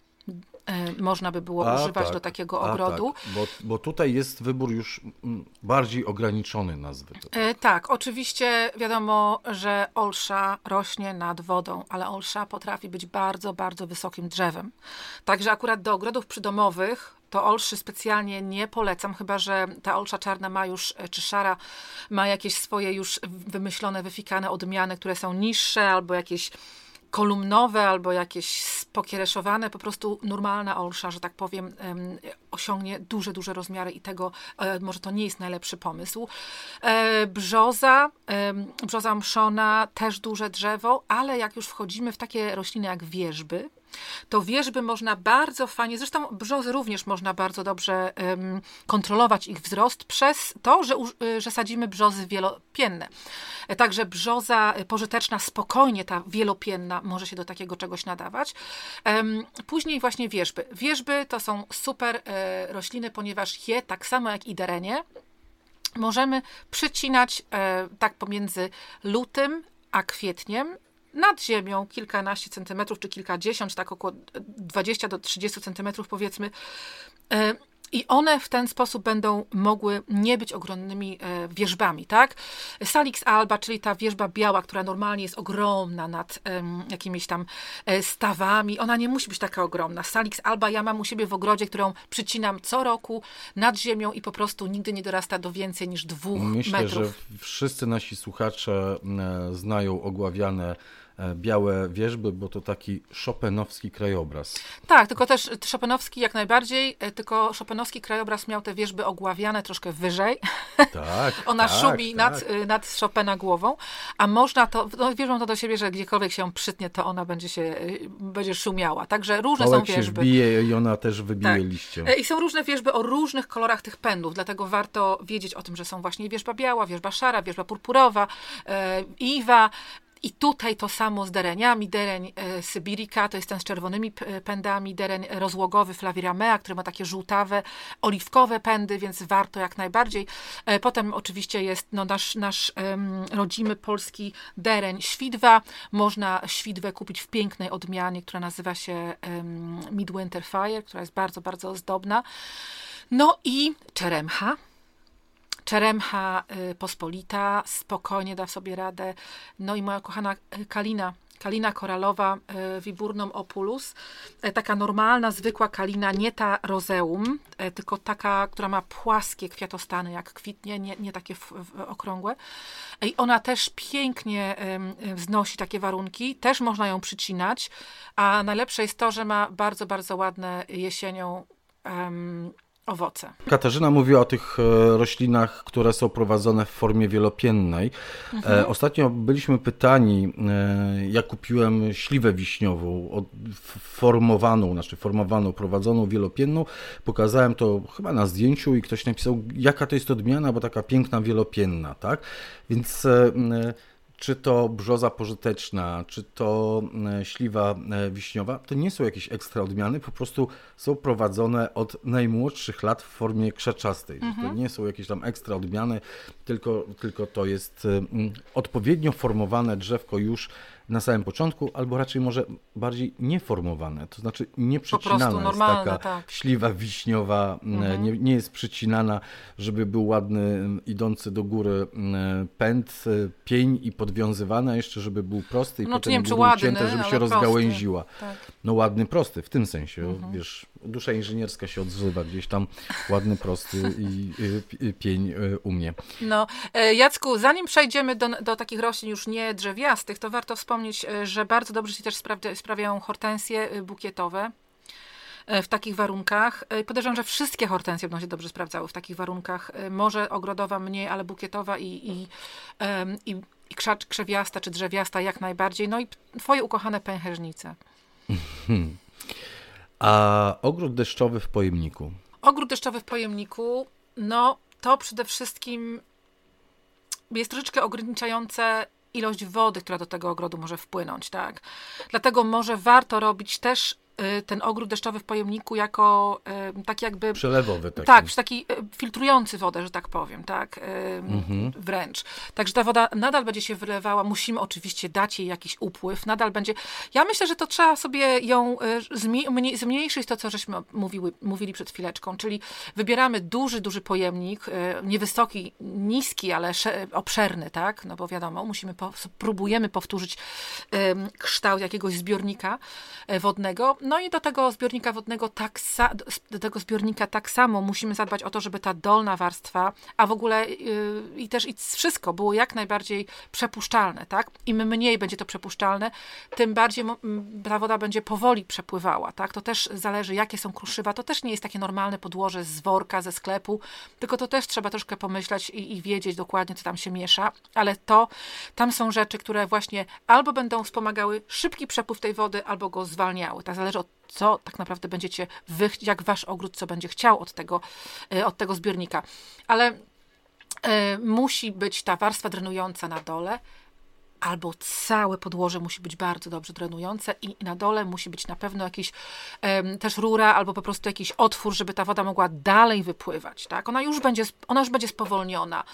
można by było a, używać tak, do takiego ogrodu. Tak, bo, bo tutaj jest wybór już mm, bardziej ograniczony nazwy. E, tak, oczywiście wiadomo, że olsza rośnie nad wodą, ale olsza potrafi być bardzo, bardzo wysokim drzewem. Także akurat do ogrodów przydomowych to olszy specjalnie nie polecam, chyba że ta olsza czarna ma już, czy szara, ma jakieś swoje już wymyślone, wyfikane odmiany, które są niższe albo jakieś kolumnowe albo jakieś pokiereszowane, po prostu normalna olsza, że tak powiem, osiągnie duże, duże rozmiary i tego e, może to nie jest najlepszy pomysł. E, brzoza, brzoza mszona, też duże drzewo, ale jak już wchodzimy w takie rośliny jak wierzby, to wierzby można bardzo fajnie, zresztą brzozy również można bardzo dobrze um, kontrolować ich wzrost przez to, że, y, że sadzimy brzozy wielopienne. E, także brzoza pożyteczna, spokojnie ta wielopienna może się do takiego czegoś nadawać. Um, później właśnie wierzby. Wierzby to są super e, rośliny, ponieważ je, tak samo jak i derenie, możemy przycinać e, tak pomiędzy lutym a kwietniem nad ziemią kilkanaście centymetrów, czy kilkadziesiąt, tak około 20 do 30 centymetrów powiedzmy. E, I one w ten sposób będą mogły nie być ogromnymi e, wierzbami, tak? Salix alba, czyli ta wierzba biała, która normalnie jest ogromna nad um, jakimiś tam e, stawami, ona nie musi być taka ogromna. Salix alba ja mam u siebie w ogrodzie, którą przycinam co roku nad ziemią i po prostu nigdy nie dorasta do więcej niż dwóch Myślę, metrów. Myślę, że wszyscy nasi słuchacze znają ogławiane białe wierzby, bo to taki szopenowski krajobraz. Tak, tylko też szopenowski jak najbardziej, e, tylko szopenowski krajobraz miał te wierzby ogławiane troszkę wyżej. Tak, Ona tak, szubi tak. Nad, e, nad Chopina głową, a można to, no, wierzą to do siebie, że gdziekolwiek się przytnie, to ona będzie się, będzie szumiała. Także różne Pałek są wierzby. się wbije i ona też wybije tak. liście. I są różne wierzby o różnych kolorach tych pędów, dlatego warto wiedzieć o tym, że są właśnie wierzba biała, wierzba szara, wierzba purpurowa, e, iwa, I tutaj to samo z dereniami. Dereń e, sybirika to jest ten z czerwonymi pędami, dereń rozłogowy flaviramea, który ma takie żółtawe, oliwkowe pędy, więc warto jak najbardziej. E, potem oczywiście jest no, nasz, nasz rodzimy polski dereń świdwa. Można świdwę kupić w pięknej odmianie, która nazywa się Midwinter Fire, która jest bardzo, bardzo ozdobna. No i czeremcha Czeremcha y, pospolita, spokojnie da sobie radę. No i moja kochana y, Kalina, kalina koralowa Viburnum y, opulus, taka normalna, zwykła kalina, nie ta rozeum, tylko taka, która ma płaskie kwiatostany, jak kwitnie, nie, nie takie w, w, okrągłe. I ona też pięknie znosi takie warunki, też można ją przycinać, a najlepsze jest to, że ma bardzo, bardzo ładne jesienią um, owoce. Katarzyna mówi o tych e, roślinach, które są prowadzone w formie wielopiennej. E, mhm. Ostatnio byliśmy pytani, e, jak kupiłem śliwę wiśniową, formowaną, znaczy formowaną, prowadzoną wielopienną. Pokazałem to chyba na zdjęciu i ktoś napisał, jaka to jest odmiana, bo taka piękna wielopienna, tak? Więc czy to brzoza pożyteczna, czy to e, śliwa e, wiśniowa, to nie są jakieś ekstra odmiany, po prostu są prowadzone od najmłodszych lat w formie krzaczastej. Mhm. To nie są jakieś tam ekstra odmiany, tylko, tylko to jest e, odpowiednio formowane drzewko już na samym początku, albo raczej może bardziej nieformowane, to znaczy nieprzecinana jest taka tak. śliwa wiśniowa, mhm. nie, nie jest przycinana, żeby był ładny, idący do góry pęd, pień i podwiązywana jeszcze, żeby był prosty i no, potem nie był ładny, żeby się rozgałęziła. Tak. No ładny, prosty, w tym sensie, mhm. wiesz, dusza inżynierska się odzywa gdzieś tam, ładny, prosty i, i, pień y, u mnie. No, e, Jacku, zanim przejdziemy do, do takich roślin już nie drzewiastych, to warto wspomnieć, e, że bardzo dobrze się też sprawiają hortensje bukietowe e, w takich warunkach. Podejrzewam, że wszystkie hortensje będą się dobrze sprawdzały w takich warunkach. Może ogrodowa mniej, ale bukietowa i, i, i, i krzacz, krzewiasta czy drzewiasta jak najbardziej. No i twoje ukochane pęchernice. A ogród deszczowy w pojemniku? Ogród deszczowy w pojemniku, no to przede wszystkim jest troszeczkę ograniczające ilość wody, która do tego ogrodu może wpłynąć, tak? Dlatego może warto robić też ten ogród deszczowy w pojemniku jako y, tak jakby... Przelewowy taki. Tak, taki y, filtrujący wodę, że tak powiem, tak, mhm. wręcz. Także ta woda nadal będzie się wylewała, musimy oczywiście dać jej jakiś upływ, nadal będzie... Ja myślę, że to trzeba sobie ją zmniejszyć to, co żeśmy mówiły, mówili przed chwileczką, czyli wybieramy duży, duży pojemnik, niewysoki, niski, ale obszerny, tak, no bo wiadomo, musimy, próbujemy powtórzyć kształt jakiegoś zbiornika wodnego, no i do tego zbiornika wodnego tak, do tego zbiornika tak samo musimy zadbać o to, żeby ta dolna warstwa, a w ogóle yy, i też i wszystko było jak najbardziej przepuszczalne, tak? Im mniej będzie to przepuszczalne, tym bardziej ta woda będzie powoli przepływała, tak? To też zależy, jakie są kruszywa. To też nie jest takie normalne podłoże z worka, ze sklepu, tylko to też trzeba troszkę pomyśleć i, i wiedzieć dokładnie, co tam się miesza, ale to, tam są rzeczy, które właśnie albo będą wspomagały szybki przepływ tej wody, albo go zwalniały. Tak zależy co tak naprawdę będziecie wy, jak wasz ogród, co będzie chciał od tego, e, od tego zbiornika. Ale y, musi być ta warstwa drenująca na dole, albo całe podłoże musi być bardzo dobrze drenujące i na dole musi być na pewno jakiś też rura albo po prostu jakiś otwór, żeby ta woda mogła dalej wypływać, tak? Ona już będzie, ona już będzie spowolniona.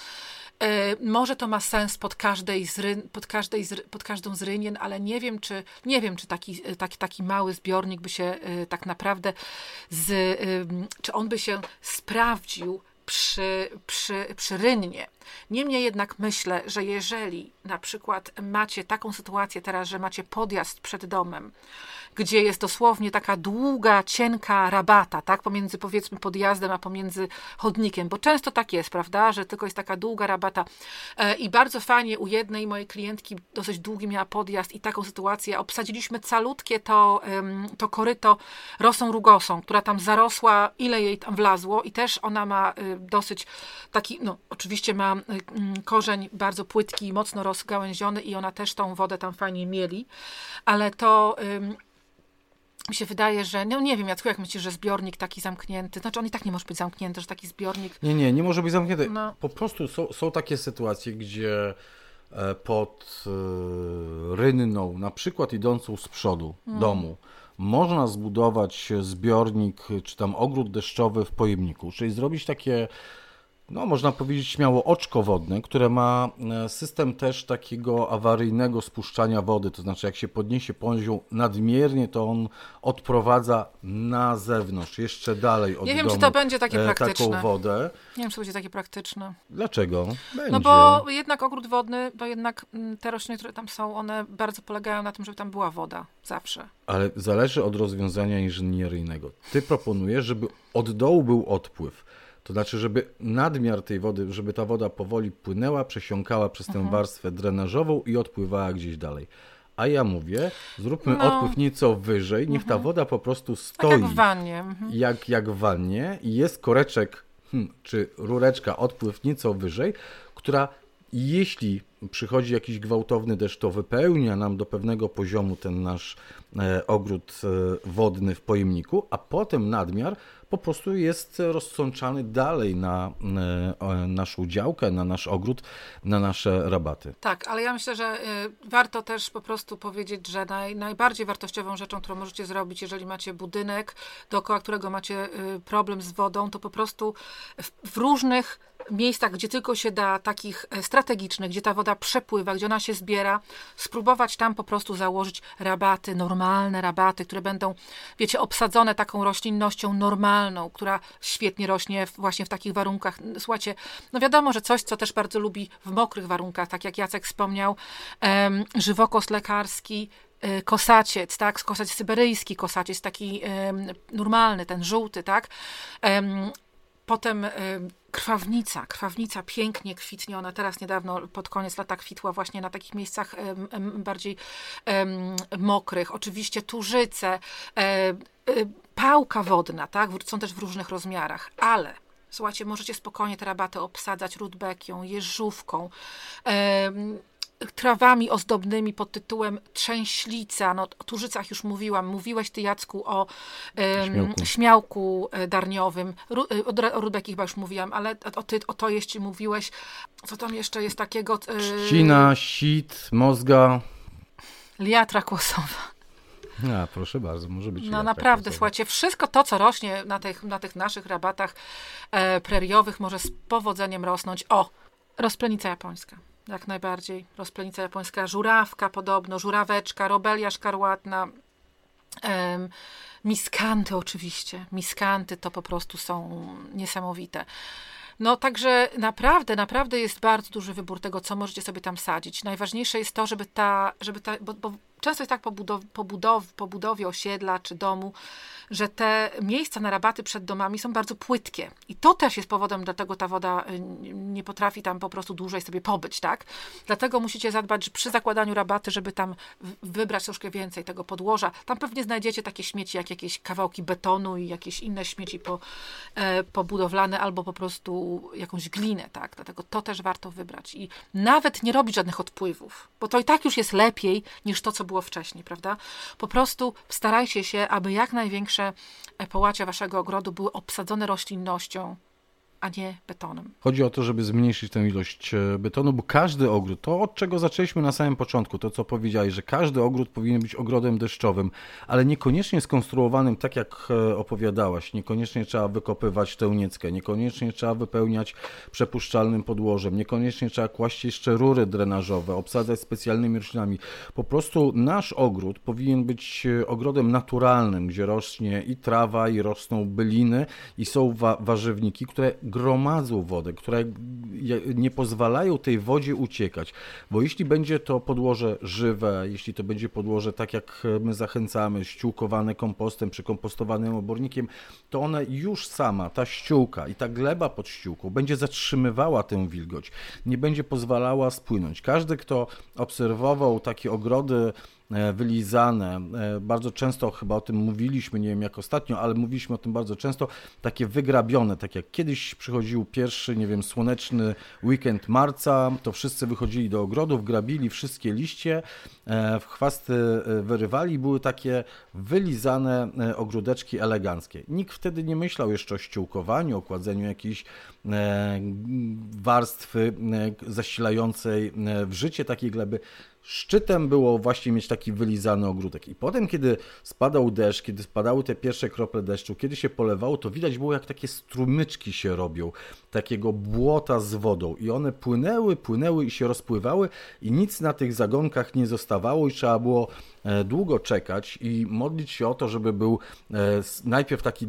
E, może to ma sens pod, każdej z, pod, każdej z, pod każdą z rynien, ale nie wiem, czy, nie wiem, czy taki, e, taki, taki mały zbiornik by się e, tak naprawdę, z, czy on by się sprawdził przy, przy, przy rynnie. Niemniej jednak myślę, że jeżeli na przykład macie taką sytuację teraz, że macie podjazd przed domem, gdzie jest dosłownie taka długa, cienka rabata, tak, pomiędzy powiedzmy podjazdem, a pomiędzy chodnikiem, bo często tak jest, prawda, że tylko jest taka długa rabata e, i bardzo fajnie u jednej mojej klientki dosyć długi miała podjazd i taką sytuację, obsadziliśmy calutkie to, to koryto rosą rugosą, która tam zarosła, ile jej tam wlazło i też ona ma y, dosyć taki, no oczywiście ma y, mm, korzeń bardzo płytki, mocno rozgałęziony i ona też tą wodę tam fajnie mieli, ale to mi się wydaje, że, no nie wiem, Jacku, jak myślisz, że zbiornik taki zamknięty, znaczy on i tak nie może być zamknięty, że taki zbiornik... Nie, nie, nie może być zamknięty. No. Po prostu są, są takie sytuacje, gdzie e, pod e, rynną, na przykład idącą z przodu Mm. domu, można zbudować zbiornik czy tam ogród deszczowy w pojemniku, czyli zrobić takie, no można powiedzieć śmiało oczko wodne, które ma e, system też takiego awaryjnego spuszczania wody, to znaczy jak się podniesie poziom nadmiernie, to on odprowadza na zewnątrz, jeszcze dalej od Nie wiem, domu czy to będzie takie e, praktyczne. taką wodę. Nie wiem, czy to będzie takie praktyczne. Dlaczego? Będzie. No bo jednak ogród wodny, bo jednak mm, te rośliny, które tam są, one bardzo polegają na tym, żeby tam była woda. Zawsze. Ale zależy od rozwiązania inżynieryjnego. Ty proponujesz, żeby od dołu był odpływ. To znaczy, żeby nadmiar tej wody, żeby ta woda powoli płynęła, przesiąkała przez Mhm. tę warstwę drenażową i odpływała gdzieś dalej. A ja mówię, zróbmy No. odpływ nieco wyżej, niech ta woda po prostu Tak stoi jak w wannie. Mhm. jak, jak w wannie i jest koreczek hmm, czy rureczka, odpływ nieco wyżej, która jeśli przychodzi jakiś gwałtowny deszcz, to wypełnia nam do pewnego poziomu ten nasz ogród e, wodny w pojemniku, a potem nadmiar po prostu jest rozsączany dalej na e, naszą działkę, na nasz ogród, na nasze rabaty. Tak, ale ja myślę, że warto też po prostu powiedzieć, że naj, najbardziej wartościową rzeczą, którą możecie zrobić, jeżeli macie budynek, dookoła którego macie problem z wodą, to po prostu w, w różnych miejscach, gdzie tylko się da, takich e, strategicznych, gdzie ta woda przepływa, gdzie ona się zbiera, spróbować tam po prostu założyć rabaty, normalne rabaty, które będą, wiecie, obsadzone taką roślinnością normalną, która świetnie rośnie właśnie w takich warunkach. Słuchajcie, no wiadomo, że coś, co też bardzo lubi w mokrych warunkach, tak jak Jacek wspomniał, em, żywokos lekarski, e, kosaciec, tak, kosaciec syberyjski, kosaciec taki em, normalny, ten żółty, tak, Em, Potem em, krwawnica. Krwawnica pięknie kwitnie. Ona teraz niedawno pod koniec lata kwitła właśnie na takich miejscach em, bardziej em, mokrych. Oczywiście turzyce, e, e, pałka wodna, tak? Są też w różnych rozmiarach, ale słuchajcie, możecie spokojnie te rabaty obsadzać rudbekią, jeżówką. Trawami ozdobnymi pod tytułem trzęślica. No, o turzycach już mówiłam. Mówiłeś ty, Jacku, o Śmiałku. śmiałku e, darniowym. Ru, e, o, o chyba już mówiłam, ale o, ty, o to jeszcze mówiłeś. Co tam jeszcze jest takiego? e, Trzcina, sit, mozga. Liatra kłosowa. A, proszę bardzo, może być. No naprawdę, osoba. słuchajcie, wszystko to, co rośnie na tych, na tych naszych rabatach e, preriowych, może z powodzeniem rosnąć. O, rozplenica japońska. Jak najbardziej. Rozplenica japońska, żurawka podobno, żuraweczka, robelia szkarłatna, em, miskanty oczywiście. Miskanty to po prostu są niesamowite. No także naprawdę, naprawdę jest bardzo duży wybór tego, co możecie sobie tam sadzić. Najważniejsze jest to, żeby ta, żeby ta bo, bo często jest tak po, budow, po, budow, po budowie osiedla czy domu, że te miejsca na rabaty przed domami są bardzo płytkie. I to też jest powodem, dlatego ta woda y, nie potrafi tam po prostu dłużej sobie pobyć, tak? Dlatego musicie zadbać że przy zakładaniu rabaty, żeby tam wybrać troszkę więcej tego podłoża. Tam pewnie znajdziecie takie śmieci, jak jakieś kawałki betonu i jakieś inne śmieci po, e, pobudowlane, albo po prostu jakąś glinę, tak? Dlatego to też warto wybrać. I nawet nie robić żadnych odpływów, bo to i tak już jest lepiej niż to, co było wcześniej, prawda? Po prostu starajcie się, aby jak największe połacia waszego ogrodu były obsadzone roślinnością, a nie betonem. Chodzi o to, żeby zmniejszyć tę ilość e, betonu, bo każdy ogród, to od czego zaczęliśmy na samym początku, to co powiedziałeś, że każdy ogród powinien być ogrodem deszczowym, ale niekoniecznie skonstruowanym tak, jak e, opowiadałaś. Niekoniecznie trzeba wykopywać tę nieckę, niekoniecznie trzeba wypełniać przepuszczalnym podłożem, niekoniecznie trzeba kłaść jeszcze rury drenażowe, obsadzać specjalnymi roślinami. Po prostu nasz ogród powinien być e, ogrodem naturalnym, gdzie rośnie i trawa, i rosną byliny, i są wa- warzywniki, które gromadzą wodę, które nie pozwalają tej wodzie uciekać. Bo jeśli będzie to podłoże żywe, jeśli to będzie podłoże tak jak my zachęcamy, ściółkowane kompostem czy kompostowanym obornikiem, to one już sama, ta ściółka i ta gleba pod ściółką będzie zatrzymywała tę wilgoć, nie będzie pozwalała spłynąć. Każdy, kto obserwował takie ogrody wylizane. E, Bardzo często chyba o tym mówiliśmy, nie wiem jak ostatnio, ale mówiliśmy o tym bardzo często, takie wygrabione, tak jak kiedyś przychodził pierwszy, nie wiem, słoneczny weekend marca, to wszyscy wychodzili do ogrodów, grabili wszystkie liście, w chwasty wyrywali, były takie wylizane ogródeczki eleganckie. Nikt wtedy nie myślał jeszcze o ściółkowaniu, o kładzeniu jakiejś warstwy zasilającej w życie takiej gleby szczytem było właśnie mieć taki wylizany ogródek. I potem, kiedy spadał deszcz, kiedy spadały te pierwsze krople deszczu, kiedy się polewało, to widać było, jak takie strumyczki się robią, takiego błota z wodą. I one płynęły, płynęły i się rozpływały, i nic na tych zagonkach nie zostawało, i trzeba było długo czekać i modlić się o to, żeby był e, najpierw taki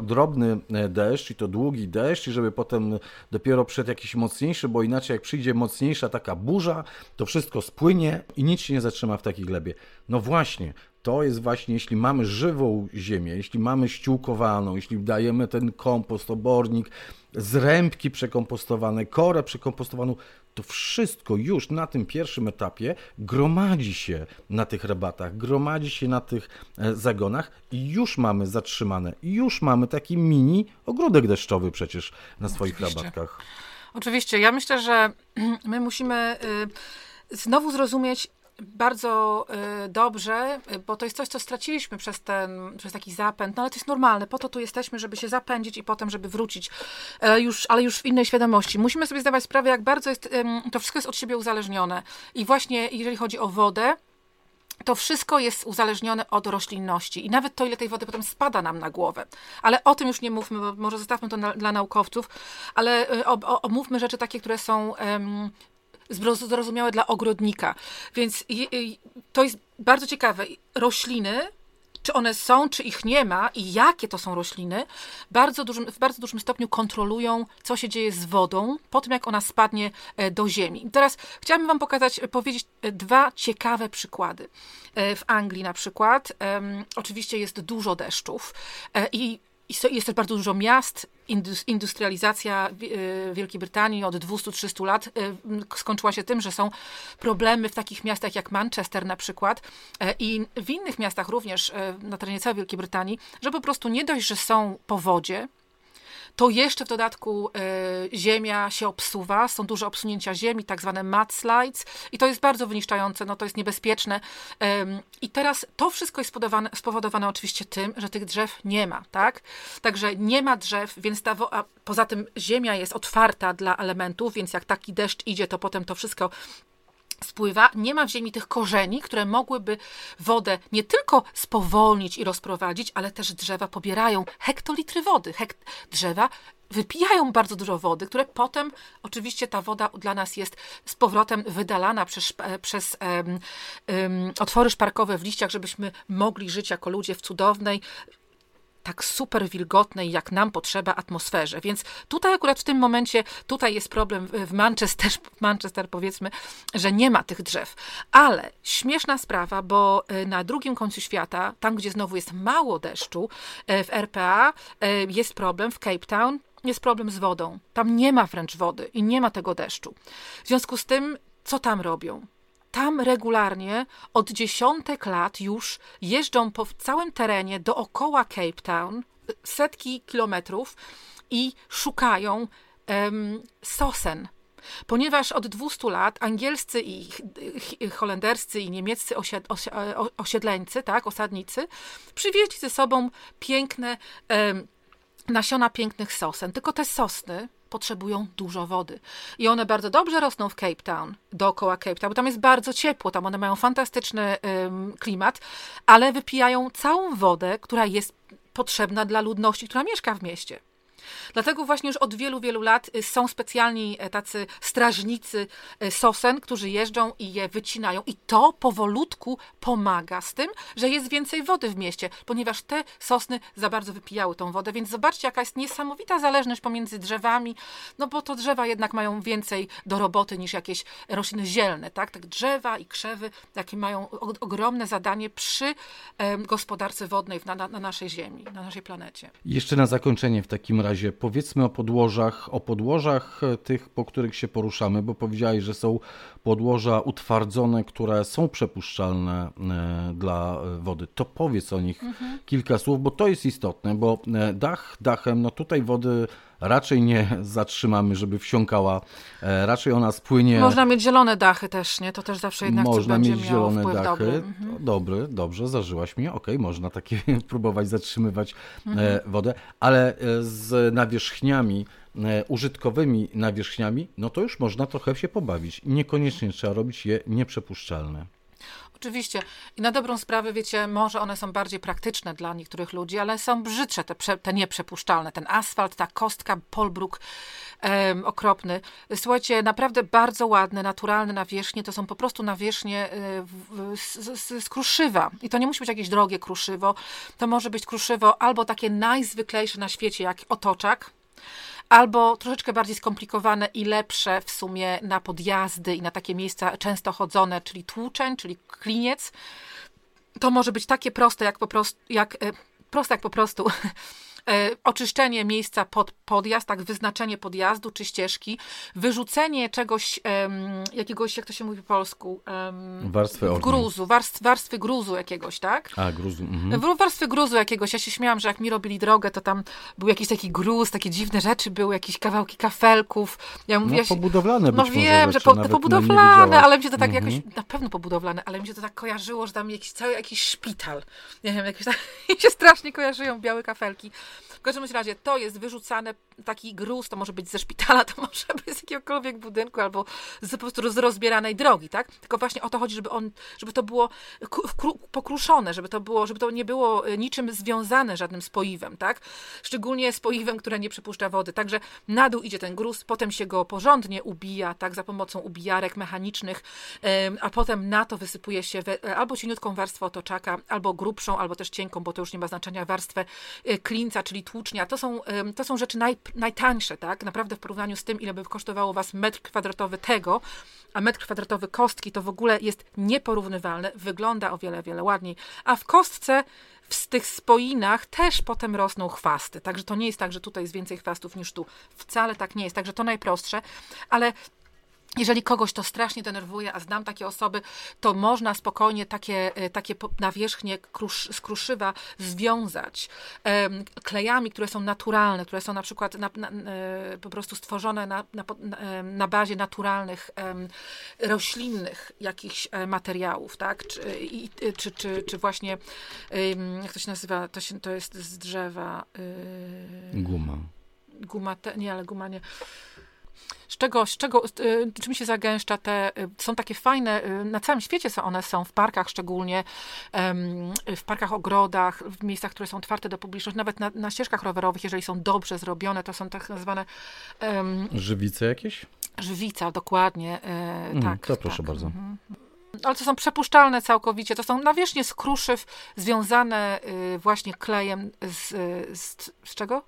drobny e, deszcz, i to długi deszcz, i żeby potem dopiero przed jakiś mocniejszy, bo inaczej, jak przyjdzie mocniejsza taka burza, to wszystko spłynie i nic się nie zatrzyma w takiej glebie. No właśnie, to jest właśnie, jeśli mamy żywą ziemię, jeśli mamy ściółkowaną, jeśli dajemy ten kompost, obornik, zrębki przekompostowane, korę przekompostowaną, to wszystko już na tym pierwszym etapie gromadzi się na tych rabatach, gromadzi się na tych e, zagonach i już mamy zatrzymane, już mamy taki mini ogródek deszczowy przecież na swoich Oczywiście. rabatkach. Oczywiście, ja myślę, że my musimy... Y znowu zrozumieć bardzo y, dobrze, bo to jest coś, co straciliśmy przez ten, przez taki zapęd, no ale to jest normalne, po to tu jesteśmy, żeby się zapędzić i potem, żeby wrócić, e, już, ale już w innej świadomości. Musimy sobie zdawać sprawę, jak bardzo jest, to wszystko jest od siebie uzależnione. I właśnie jeżeli chodzi o wodę, to wszystko jest uzależnione od roślinności i nawet to, ile tej wody potem spada nam na głowę. Ale o tym już nie mówmy, bo może zostawmy to na, dla naukowców, ale y, omówmy rzeczy takie, które są um, zrozumiałe dla ogrodnika. Więc to jest bardzo ciekawe. Rośliny czy one są, czy ich nie ma i jakie to są rośliny, bardzo dużym, w bardzo dużym stopniu kontrolują, co się dzieje z wodą po tym, jak ona spadnie e, do ziemi. Teraz chciałabym Wam pokazać, e, powiedzieć e, dwa ciekawe przykłady. W Anglii na przykład oczywiście jest dużo deszczów i jest też bardzo dużo miast. Industrializacja e, Wielkiej Brytanii od 200-300 lat e, skończyła się tym, że są problemy w takich miastach jak Manchester na przykład e, i w innych miastach również na terenie całej Wielkiej Brytanii, że po prostu nie dość, że są powodzie, to jeszcze w dodatku y, ziemia się obsuwa, są duże obsunięcia ziemi, tak zwane mudslides i to jest bardzo wyniszczające, no to jest niebezpieczne. I teraz to wszystko jest spowodowane, spowodowane oczywiście tym, że tych drzew nie ma, tak? Także nie ma drzew, więc ta, poza tym ziemia jest otwarta dla elementów, więc jak taki deszcz idzie, to potem to wszystko spływa, nie ma w ziemi tych korzeni, które mogłyby wodę nie tylko spowolnić i rozprowadzić, ale też drzewa pobierają hektolitry wody. Hekt drzewa wypijają bardzo dużo wody, które potem oczywiście ta woda dla nas jest z powrotem wydalana przez, przez um, um, otwory szparkowe w liściach, żebyśmy mogli żyć jako ludzie w cudownej, tak super wilgotnej, jak nam potrzeba atmosferze. Więc tutaj akurat w tym momencie, tutaj jest problem w Manchester, Manchester powiedzmy, że nie ma tych drzew. Ale śmieszna sprawa, bo e, na drugim końcu świata, tam gdzie znowu jest mało deszczu, e, w RPA e, jest problem, w Cape Town jest problem z wodą. Tam nie ma wręcz wody i nie ma tego deszczu. W związku z tym, co tam robią? Tam regularnie od dziesiątek lat już jeżdżą po całym terenie dookoła Cape Town, setki kilometrów i szukają sosen. Ponieważ od 200 lat angielscy i holenderscy i niemieccy osiedleńcy, tak, osadnicy, przywieźli ze sobą piękne nasiona pięknych sosen. Tylko te sosny potrzebują dużo wody. I one bardzo dobrze rosną w Cape Town, dookoła Cape Town, bo tam jest bardzo ciepło, tam one mają fantastyczny klimat, ale wypijają całą wodę, która jest potrzebna dla ludności, która mieszka w mieście. Dlatego właśnie już od wielu, wielu lat y, są specjalni e, tacy strażnicy e, sosen, którzy jeżdżą i je wycinają. I to powolutku pomaga z tym, że jest więcej wody w mieście, ponieważ te sosny za bardzo wypijały tą wodę. Więc zobaczcie, jaka jest niesamowita zależność pomiędzy drzewami, no bo to drzewa jednak mają więcej do roboty niż jakieś rośliny zielne, tak? Tak drzewa i krzewy, jakie mają ogromne zadanie przy gospodarce wodnej na, na, na naszej ziemi, na naszej planecie. Jeszcze na zakończenie w takim razie razie powiedzmy o podłożach, o podłożach e, tych, po których się poruszamy, bo powiedziałeś, że są podłoża utwardzone, które są przepuszczalne e, dla e, wody. To powiedz o nich mhm. kilka słów, bo to jest istotne, bo dach dachem, no tutaj wody raczej nie zatrzymamy, żeby wsiąkała, e, raczej ona spłynie. Można mieć zielone dachy też, nie? To też zawsze jednak Można mieć zielone dachy. dobry. Mhm. Dobry, dobrze, zażyłaś mnie. Okej, można takie próbować zatrzymywać e, Mhm. wodę, ale e, z nawierzchniami, e, użytkowymi nawierzchniami, no to już można trochę się pobawić. Niekoniecznie trzeba robić je nieprzepuszczalne. Oczywiście. I na dobrą sprawę, wiecie, może one są bardziej praktyczne dla niektórych ludzi, ale są brzydsze te, te nieprzepuszczalne. Ten asfalt, ta kostka, polbruk em, okropny. Słuchajcie, naprawdę bardzo ładne, naturalne nawierzchnie, to są po prostu nawierzchnie w- z, z, z kruszywa. I to nie musi być jakieś drogie kruszywo. To może być kruszywo albo takie najzwyklejsze na świecie, jak otoczak, albo troszeczkę bardziej skomplikowane i lepsze w sumie na podjazdy i na takie miejsca często chodzone, czyli tłuczeń, czyli kliniec. To może być takie proste, jak po prostu, jak, e, proste jak po prostu oczyszczenie miejsca pod podjazd, tak, wyznaczenie podjazdu czy ścieżki, wyrzucenie czegoś, jakiegoś, jak to się mówi po polsku, Warstwy ognia. gruzu, warstw, warstwy gruzu jakiegoś, tak? A, gruzu. Mhm. Warstwy gruzu jakiegoś. Ja się śmiałam, że jak mi robili drogę, to tam był jakiś taki gruz, takie dziwne rzeczy były, jakieś kawałki kafelków. Ja mówię, No, ja pobudowlane no wiem, że po, nie pobudowlane, ale mi się to tak Mhm. jakoś, na pewno pobudowlane, ale mi się to tak kojarzyło, że tam jakiś cały jakiś szpital. Nie wiem, jakieś tak, mi się strasznie kojarzyją białe kafelki. W każdym razie to jest wyrzucane, taki gruz, to może być ze szpitala, to może być z jakiegokolwiek budynku, albo z, po prostu z rozbieranej drogi, tak? Tylko właśnie o to chodzi, żeby on, żeby to było pokruszone, żeby to było, żeby to nie było e, niczym związane żadnym spoiwem, tak? Szczególnie spoiwem, które nie przepuszcza wody. Także na dół idzie ten gruz, potem się go porządnie ubija, tak, za pomocą ubijarek mechanicznych, a potem na to wysypuje się we, e, albo cieniutką warstwę otoczaka, albo grubszą, albo też cienką, bo to już nie ma znaczenia, warstwę e, klinca, czyli tłucznia. To są, to są rzeczy naj, najtańsze, tak? Naprawdę w porównaniu z tym, ile by kosztowało was metr kwadratowy tego, a metr kwadratowy kostki to w ogóle jest nieporównywalne, wygląda o wiele, wiele ładniej. A w kostce w tych spoinach też potem rosną chwasty. Także to nie jest tak, że tutaj jest więcej chwastów niż tu. Wcale tak nie jest. Także to najprostsze, ale jeżeli kogoś to strasznie denerwuje, a znam takie osoby, to można spokojnie takie, e, takie nawierzchnie krusz, z kruszywa związać em, klejami, które są naturalne, które są na przykład na, na, e, po prostu stworzone na, na, bazie naturalnych, em, roślinnych jakichś e, materiałów, tak? Czy, i, czy, czy, czy właśnie, em, jak to się nazywa, to, się, to jest z drzewa, y, Guma. guma, te, nie, ale guma nie. Z czego, z czego, y, czym się zagęszcza te, y, są takie fajne, y, na całym świecie są one są, w parkach szczególnie, w parkach, ogrodach, w miejscach, które są otwarte do publiczności, nawet na, na ścieżkach rowerowych, jeżeli są dobrze zrobione, to są tak nazwane em, Żywice jakieś? żywica, dokładnie, e, tak. to proszę tak. bardzo. Mhm. Ale to są przepuszczalne całkowicie, to są nawierzchnie z kruszyw związane właśnie klejem z, z, z czego?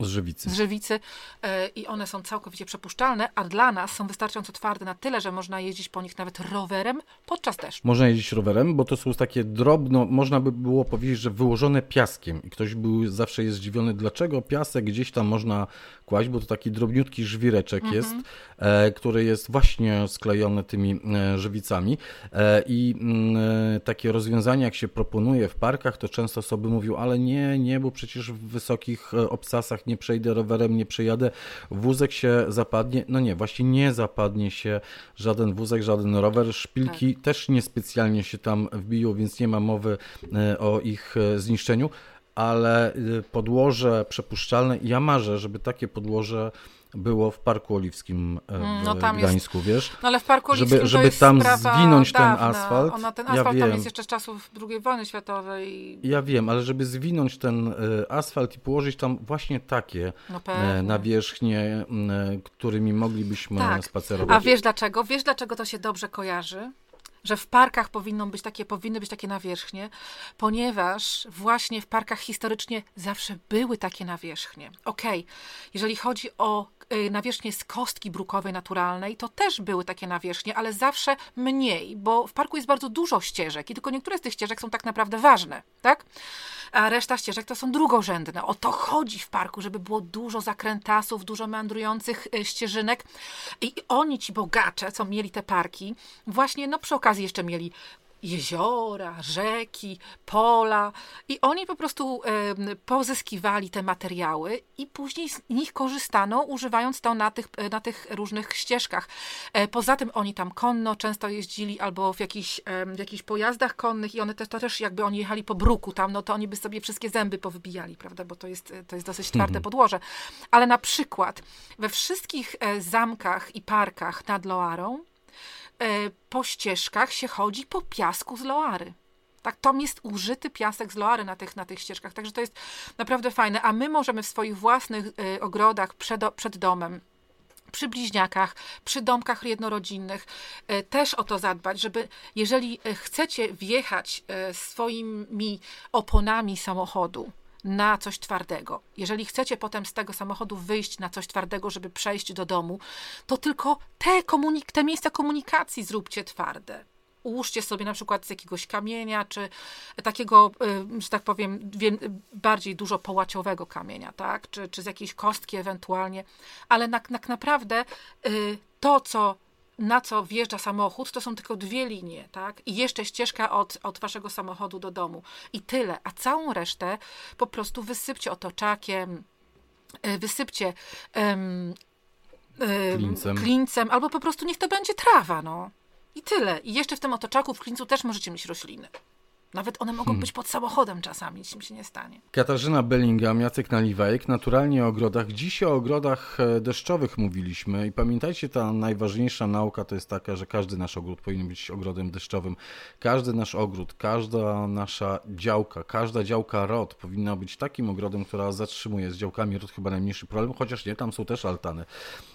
Z żywicy. z żywicy e, i one są całkowicie przepuszczalne, a dla nas są wystarczająco twarde na tyle, że można jeździć po nich nawet rowerem podczas deszczu. Można jeździć rowerem, bo to są takie drobno, można by było powiedzieć, że wyłożone piaskiem. I ktoś był zawsze jest zdziwiony, dlaczego piasek gdzieś tam można kłaść, bo to taki drobniutki żwireczek jest, e, który jest właśnie sklejony tymi e, żywicami. E, I mm, e, takie rozwiązanie, jak się proponuje w parkach, to często osoby mówią, ale nie, nie, bo przecież w wysokich e, nie przejdę rowerem, nie przejadę, wózek się zapadnie. No nie, właśnie nie zapadnie się żaden wózek, żaden rower. Szpilki też niespecjalnie się tam wbiją, więc nie ma mowy e, o ich e, zniszczeniu, ale e, podłoże przepuszczalne, ja marzę, żeby takie podłoże było w Parku Oliwskim e, w no tam jest- Gdańsku, wiesz? No ale w Parku Żeby- Oliwskim to żeby jest tam sprawa zwinąć ten dawna. asfalt, Ona, ten ja asfalt tam wiem. jest jeszcze z czasów II wojny światowej. Ja wiem, ale żeby zwinąć ten e, asfalt i położyć tam właśnie takie No e, nawierzchnie, którymi moglibyśmy Tak. spacerować. A wiesz dlaczego? Wiesz dlaczego to się dobrze kojarzy? Że w parkach powinno być takie, powinny być takie nawierzchnie, ponieważ właśnie w parkach historycznie zawsze były takie nawierzchnie. Okej, jeżeli chodzi o nawierzchnie z kostki brukowej naturalnej, to też były takie nawierzchnie, ale zawsze mniej, bo w parku jest bardzo dużo ścieżek i tylko niektóre z tych ścieżek są tak naprawdę ważne, tak? A reszta ścieżek to są drugorzędne. O to chodzi w parku, żeby było dużo zakrętasów, dużo meandrujących y, ścieżynek i oni, ci bogacze, co mieli te parki, właśnie no przy okazji jeszcze mieli jeziora, rzeki, pola i oni po prostu pozyskiwali te materiały i później z nich korzystano, używając to na tych, na tych różnych ścieżkach. E, poza tym oni tam konno często jeździli albo w jakichś, w jakichś pojazdach konnych i one też, to też jakby oni jechali po bruku tam, no to oni by sobie wszystkie zęby powybijali, prawda, bo to jest, to jest dosyć twarde mhm. podłoże. Ale na przykład we wszystkich e, zamkach i parkach nad Loarą po ścieżkach się chodzi po piasku z Loary. Tak, tam jest użyty piasek z Loary na tych, na tych ścieżkach, także to jest naprawdę fajne. A my możemy w swoich własnych y, ogrodach przed, przed domem przy bliźniakach, przy domkach jednorodzinnych y, też o to zadbać, żeby jeżeli chcecie wjechać swoimi oponami samochodu na coś twardego. Jeżeli chcecie potem z tego samochodu wyjść na coś twardego, żeby przejść do domu, to tylko te, komunik- te miejsca komunikacji zróbcie twarde ułóżcie sobie na przykład z jakiegoś kamienia, czy takiego, y, że tak powiem, bardziej dużo połaciowego kamienia, tak? Czy, czy z jakiejś kostki ewentualnie, ale tak na, naprawdę y, to, co na co wjeżdża samochód, to są tylko dwie linie, tak? I jeszcze ścieżka od, od waszego samochodu do domu. I tyle. A całą resztę po prostu wysypcie otoczakiem, e, wysypcie um, um, klincem. klincem, albo po prostu niech to będzie trawa, no. I tyle. I jeszcze w tym otoczaku, w klincu też możecie mieć rośliny. Nawet one mogą hmm. być pod samochodem czasami, nic im się nie stanie. Katarzyna Bellingham, Jacek Naliwajek, naturalnie o ogrodach. Dziś o ogrodach e, deszczowych mówiliśmy i pamiętajcie, ta najważniejsza nauka to jest taka, że każdy nasz ogród powinien być ogrodem deszczowym. Każdy nasz ogród, każda nasza działka, każda działka ROT powinna być takim ogrodem, która zatrzymuje. Z działkami ROT chyba najmniejszy problem, chociaż nie, tam są też altany.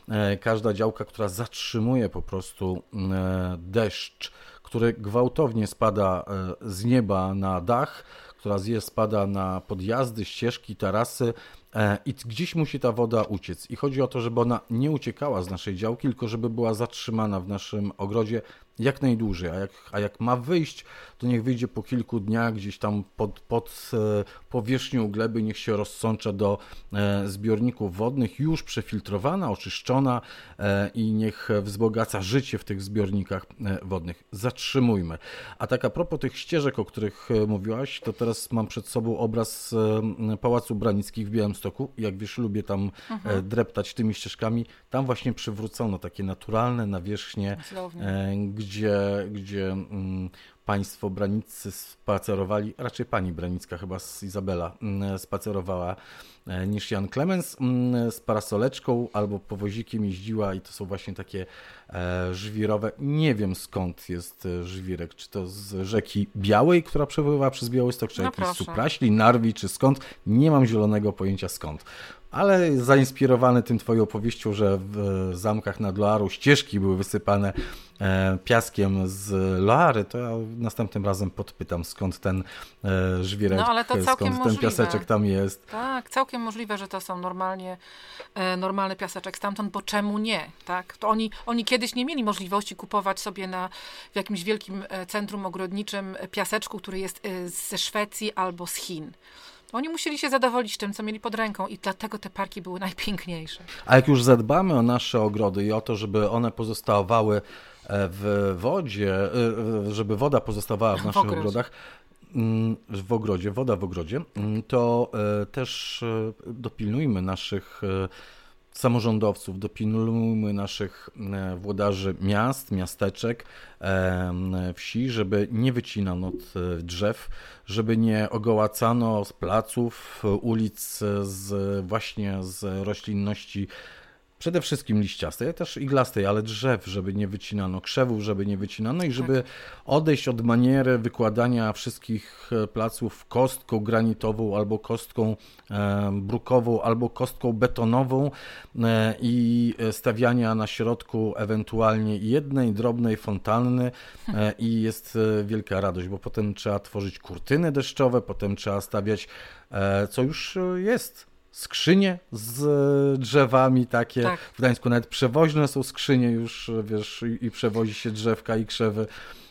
E, każda działka, która zatrzymuje po prostu e, deszcz, który gwałtownie spada z nieba na dach, która zje spada na podjazdy, ścieżki, tarasy e, i gdzieś musi ta woda uciec. I chodzi o to, żeby ona nie uciekała z naszej działki, tylko żeby była zatrzymana w naszym ogrodzie jak najdłużej. A jak, a jak ma wyjść, to niech wyjdzie po kilku dniach gdzieś tam pod, pod e, powierzchnią gleby, niech się rozsącza do e, zbiorników wodnych, już przefiltrowana, oczyszczona e, i niech wzbogaca życie w tych zbiornikach wodnych. Zatrzymujmy. A tak a propos tych ścieżek, o których mówiłaś, to teraz mam przed sobą obraz Pałacu Branickich w Białymstoku. Jak wiesz, lubię tam mhm. dreptać tymi ścieżkami. Tam właśnie przywrócono takie naturalne nawierzchnie, gdzie, gdzie mm, państwo branicy spacerowali, raczej pani Branicka chyba z Izabela mm, spacerowała e, niż Jan Klemens mm, z parasoleczką albo powozikiem jeździła i to są właśnie takie e, żwirowe. Nie wiem skąd jest e, żwirek, czy to z rzeki Białej, która przepływa przez Białystok, czy no jakiś Supraśli, Narwi, czy skąd. Nie mam zielonego pojęcia skąd ale zainspirowany tym twoją opowieścią, że w zamkach nad Loarą ścieżki były wysypane e, piaskiem z Loary, to ja następnym razem podpytam, skąd ten e, żwirek, no, ale to skąd możliwe. ten piaseczek tam jest. Tak, całkiem możliwe, że to są normalnie, e, normalny piaseczek stamtąd, bo czemu nie, tak? To oni, oni kiedyś nie mieli możliwości kupować sobie na, w jakimś wielkim centrum ogrodniczym piaseczku, który jest ze Szwecji albo z Chin. Oni musieli się zadowolić tym, co mieli pod ręką i dlatego te parki były najpiękniejsze. A jak już zadbamy o nasze ogrody i o to, żeby one pozostawały e, w wodzie, e, żeby woda pozostawała w naszych w ogrodach, mm, w ogrodzie, woda w ogrodzie, mm, to e, też dopilnujmy naszych samorządowców, dopilnujmy naszych e, włodarzy miast, miasteczek, e, wsi, żeby nie wycinano e, drzew, żeby nie ogołacano z placów, ulic z właśnie z roślinności Przede wszystkim liściastej, też iglastej, ale drzew, żeby nie wycinano, krzewów, żeby nie wycinano i żeby tak. odejść od maniery wykładania wszystkich e, placów kostką granitową albo kostką e, brukową albo kostką betonową e, i stawiania na środku ewentualnie jednej drobnej fontanny i jest wielka radość, bo potem trzeba tworzyć kurtyny deszczowe, potem trzeba stawiać, co już jest skrzynie z drzewami takie. Tak. W Gdańsku nawet przewoźne są skrzynie już, wiesz, i przewozi się drzewka i krzewy.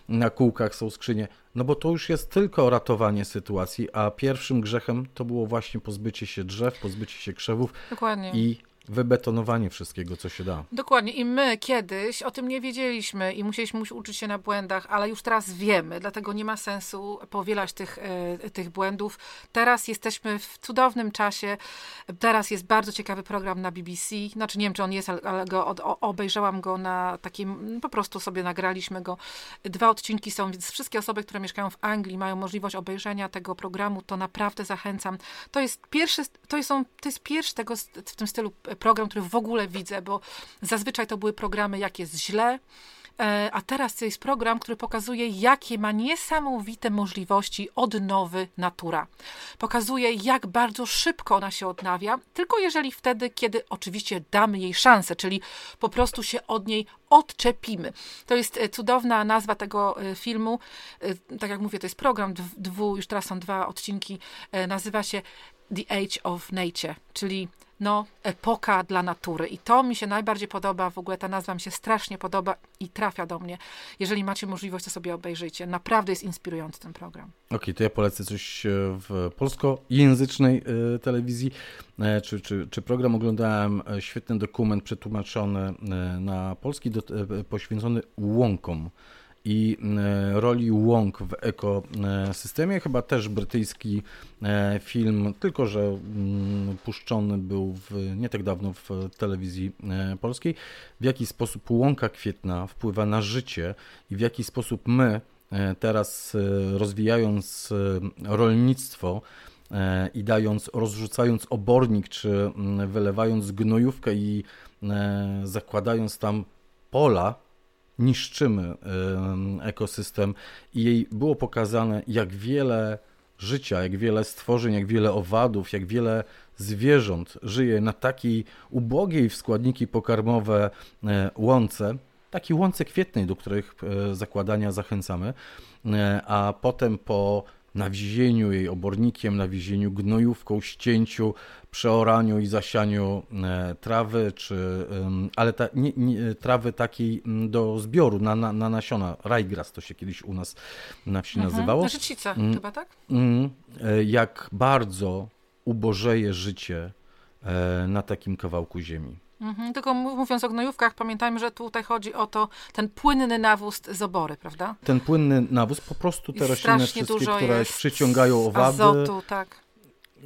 Na kółkach są skrzynie. No bo to już jest tylko ratowanie sytuacji, a pierwszym grzechem to było właśnie pozbycie się drzew, pozbycie się krzewów Dokładnie. i wybetonowanie wszystkiego, co się da. Dokładnie. I my kiedyś o tym nie wiedzieliśmy i musieliśmy uczyć się na błędach, ale już teraz wiemy, dlatego nie ma sensu powielać tych, e, tych błędów. Teraz jesteśmy w cudownym czasie. Teraz jest bardzo ciekawy program na BBC. Znaczy nie wiem, czy on jest, ale go od, obejrzałam go na takim, po prostu sobie nagraliśmy go. Dwa odcinki są, więc wszystkie osoby, które mieszkają w Anglii, mają możliwość obejrzenia tego programu, to naprawdę zachęcam. To jest pierwszy, to, są, to jest pierwszy tego w tym stylu program, który w ogóle widzę, bo zazwyczaj to były programy, jak jest źle, e, a teraz jest program, który pokazuje, jakie ma niesamowite możliwości odnowy natura. Pokazuje, jak bardzo szybko ona się odnawia, tylko jeżeli wtedy, kiedy oczywiście damy jej szansę, czyli po prostu się od niej odczepimy. To jest e, cudowna nazwa tego e, filmu. Tak jak mówię, to jest program dwu, już teraz są dwa odcinki. Nazywa się The Age of Nature, czyli no, epoka dla natury. I to mi się najbardziej podoba, w ogóle ta nazwa mi się strasznie podoba i trafia do mnie. Jeżeli macie możliwość, to sobie obejrzyjcie. Naprawdę jest inspirujący ten program. Okej, okay, to ja polecę coś e, w polskojęzycznej e, telewizji. E, czy, czy, czy program oglądałem świetny dokument przetłumaczony na polski, do, poświęcony łąkom i e, roli łąk w ekosystemie. Chyba też brytyjski e, film, tylko że mm, puszczony był w, nie tak dawno w telewizji e, polskiej. W jaki sposób łąka kwietna wpływa na życie i w jaki sposób my teraz rozwijając rolnictwo, i dając, rozrzucając obornik, czy mm, wylewając gnojówkę i zakładając tam pola, niszczymy ekosystem. I jej było pokazane, jak wiele życia, jak wiele stworzeń, jak wiele owadów, jak wiele zwierząt żyje na takiej ubogiej w składniki pokarmowe e, łące, takiej łące kwietnej, do których e, zakładania zachęcamy, e, a potem po nawiezieniu jej obornikiem, nawiezieniu gnojówką, ścięciu, przeoraniu i zasianiu e, trawy, czy, ale ta, nie, nie, trawy takiej do zbioru na, na, na, nasiona. Rajgras to się kiedyś u nas na wsi mhm. nazywało. Rzecznica mm, chyba, tak? Mm, e, jak bardzo ubożeje życie e, na takim kawałku ziemi. Mhm, tylko mówiąc o gnojówkach, pamiętajmy, że tutaj chodzi o to, ten płynny nawóz z obory, prawda? Ten płynny nawóz, po prostu te rośliny wszystkie, które przyciągają owady. Azotu, tak.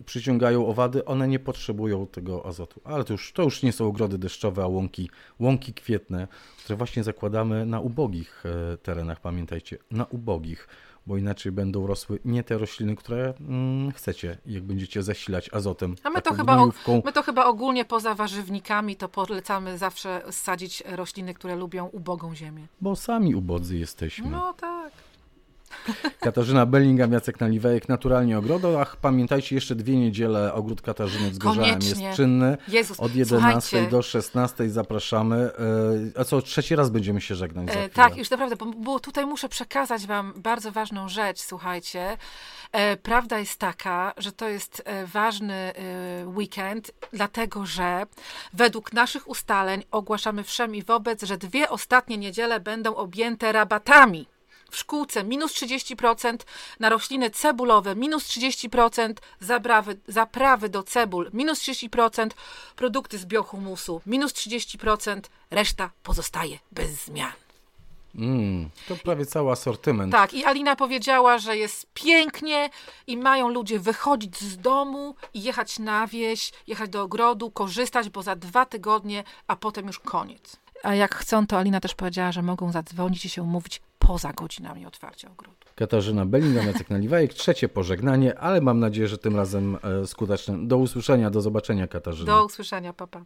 Przyciągają owady, one nie potrzebują tego azotu. Ale to już, to już nie są ogrody deszczowe, a łąki, łąki kwietne, które właśnie zakładamy na ubogich e, terenach, pamiętajcie, na ubogich bo inaczej będą rosły nie te rośliny, które mm, chcecie, jak będziecie zasilać azotem. A my to, chyba, my to chyba ogólnie poza warzywnikami to polecamy zawsze sadzić rośliny, które lubią ubogą ziemię. Bo sami ubodzy jesteśmy. No tak. Katarzyna Bellingham, Jacek Naliwejek, Naturalnie Ogrodach. Pamiętajcie, jeszcze dwie niedziele Ogród Katarzyny z Gorzałem jest czynny. Jezus, Od 11 słuchajcie. do 16 zapraszamy. E, a co, trzeci raz będziemy się żegnać za e, Tak, już naprawdę, bo, bo tutaj muszę przekazać wam bardzo ważną rzecz, słuchajcie. E, prawda jest taka, że to jest ważny weekend, dlatego że według naszych ustaleń ogłaszamy wszem i wobec, że dwie ostatnie niedziele będą objęte rabatami w szkółce minus 30%, na rośliny cebulowe minus 30%, zaprawy, zaprawy do cebul minus 30%, produkty z biohumusu minus 30%, reszta pozostaje bez zmian. Mm, to prawie cały asortyment. Tak, i Alina powiedziała, że jest pięknie i mają ludzie wychodzić z domu i jechać na wieś, jechać do ogrodu, korzystać, bo za dwa tygodnie, a potem już koniec. A jak chcą, to Alina też powiedziała, że mogą zadzwonić i się umówić poza godzinami otwarcia ogrodu. Katarzyna Bellingham, Jacek Naliwajek, trzecie pożegnanie, ale mam nadzieję, że tym razem e, skuteczne. Do usłyszenia, do zobaczenia Katarzyna. Do usłyszenia, papa.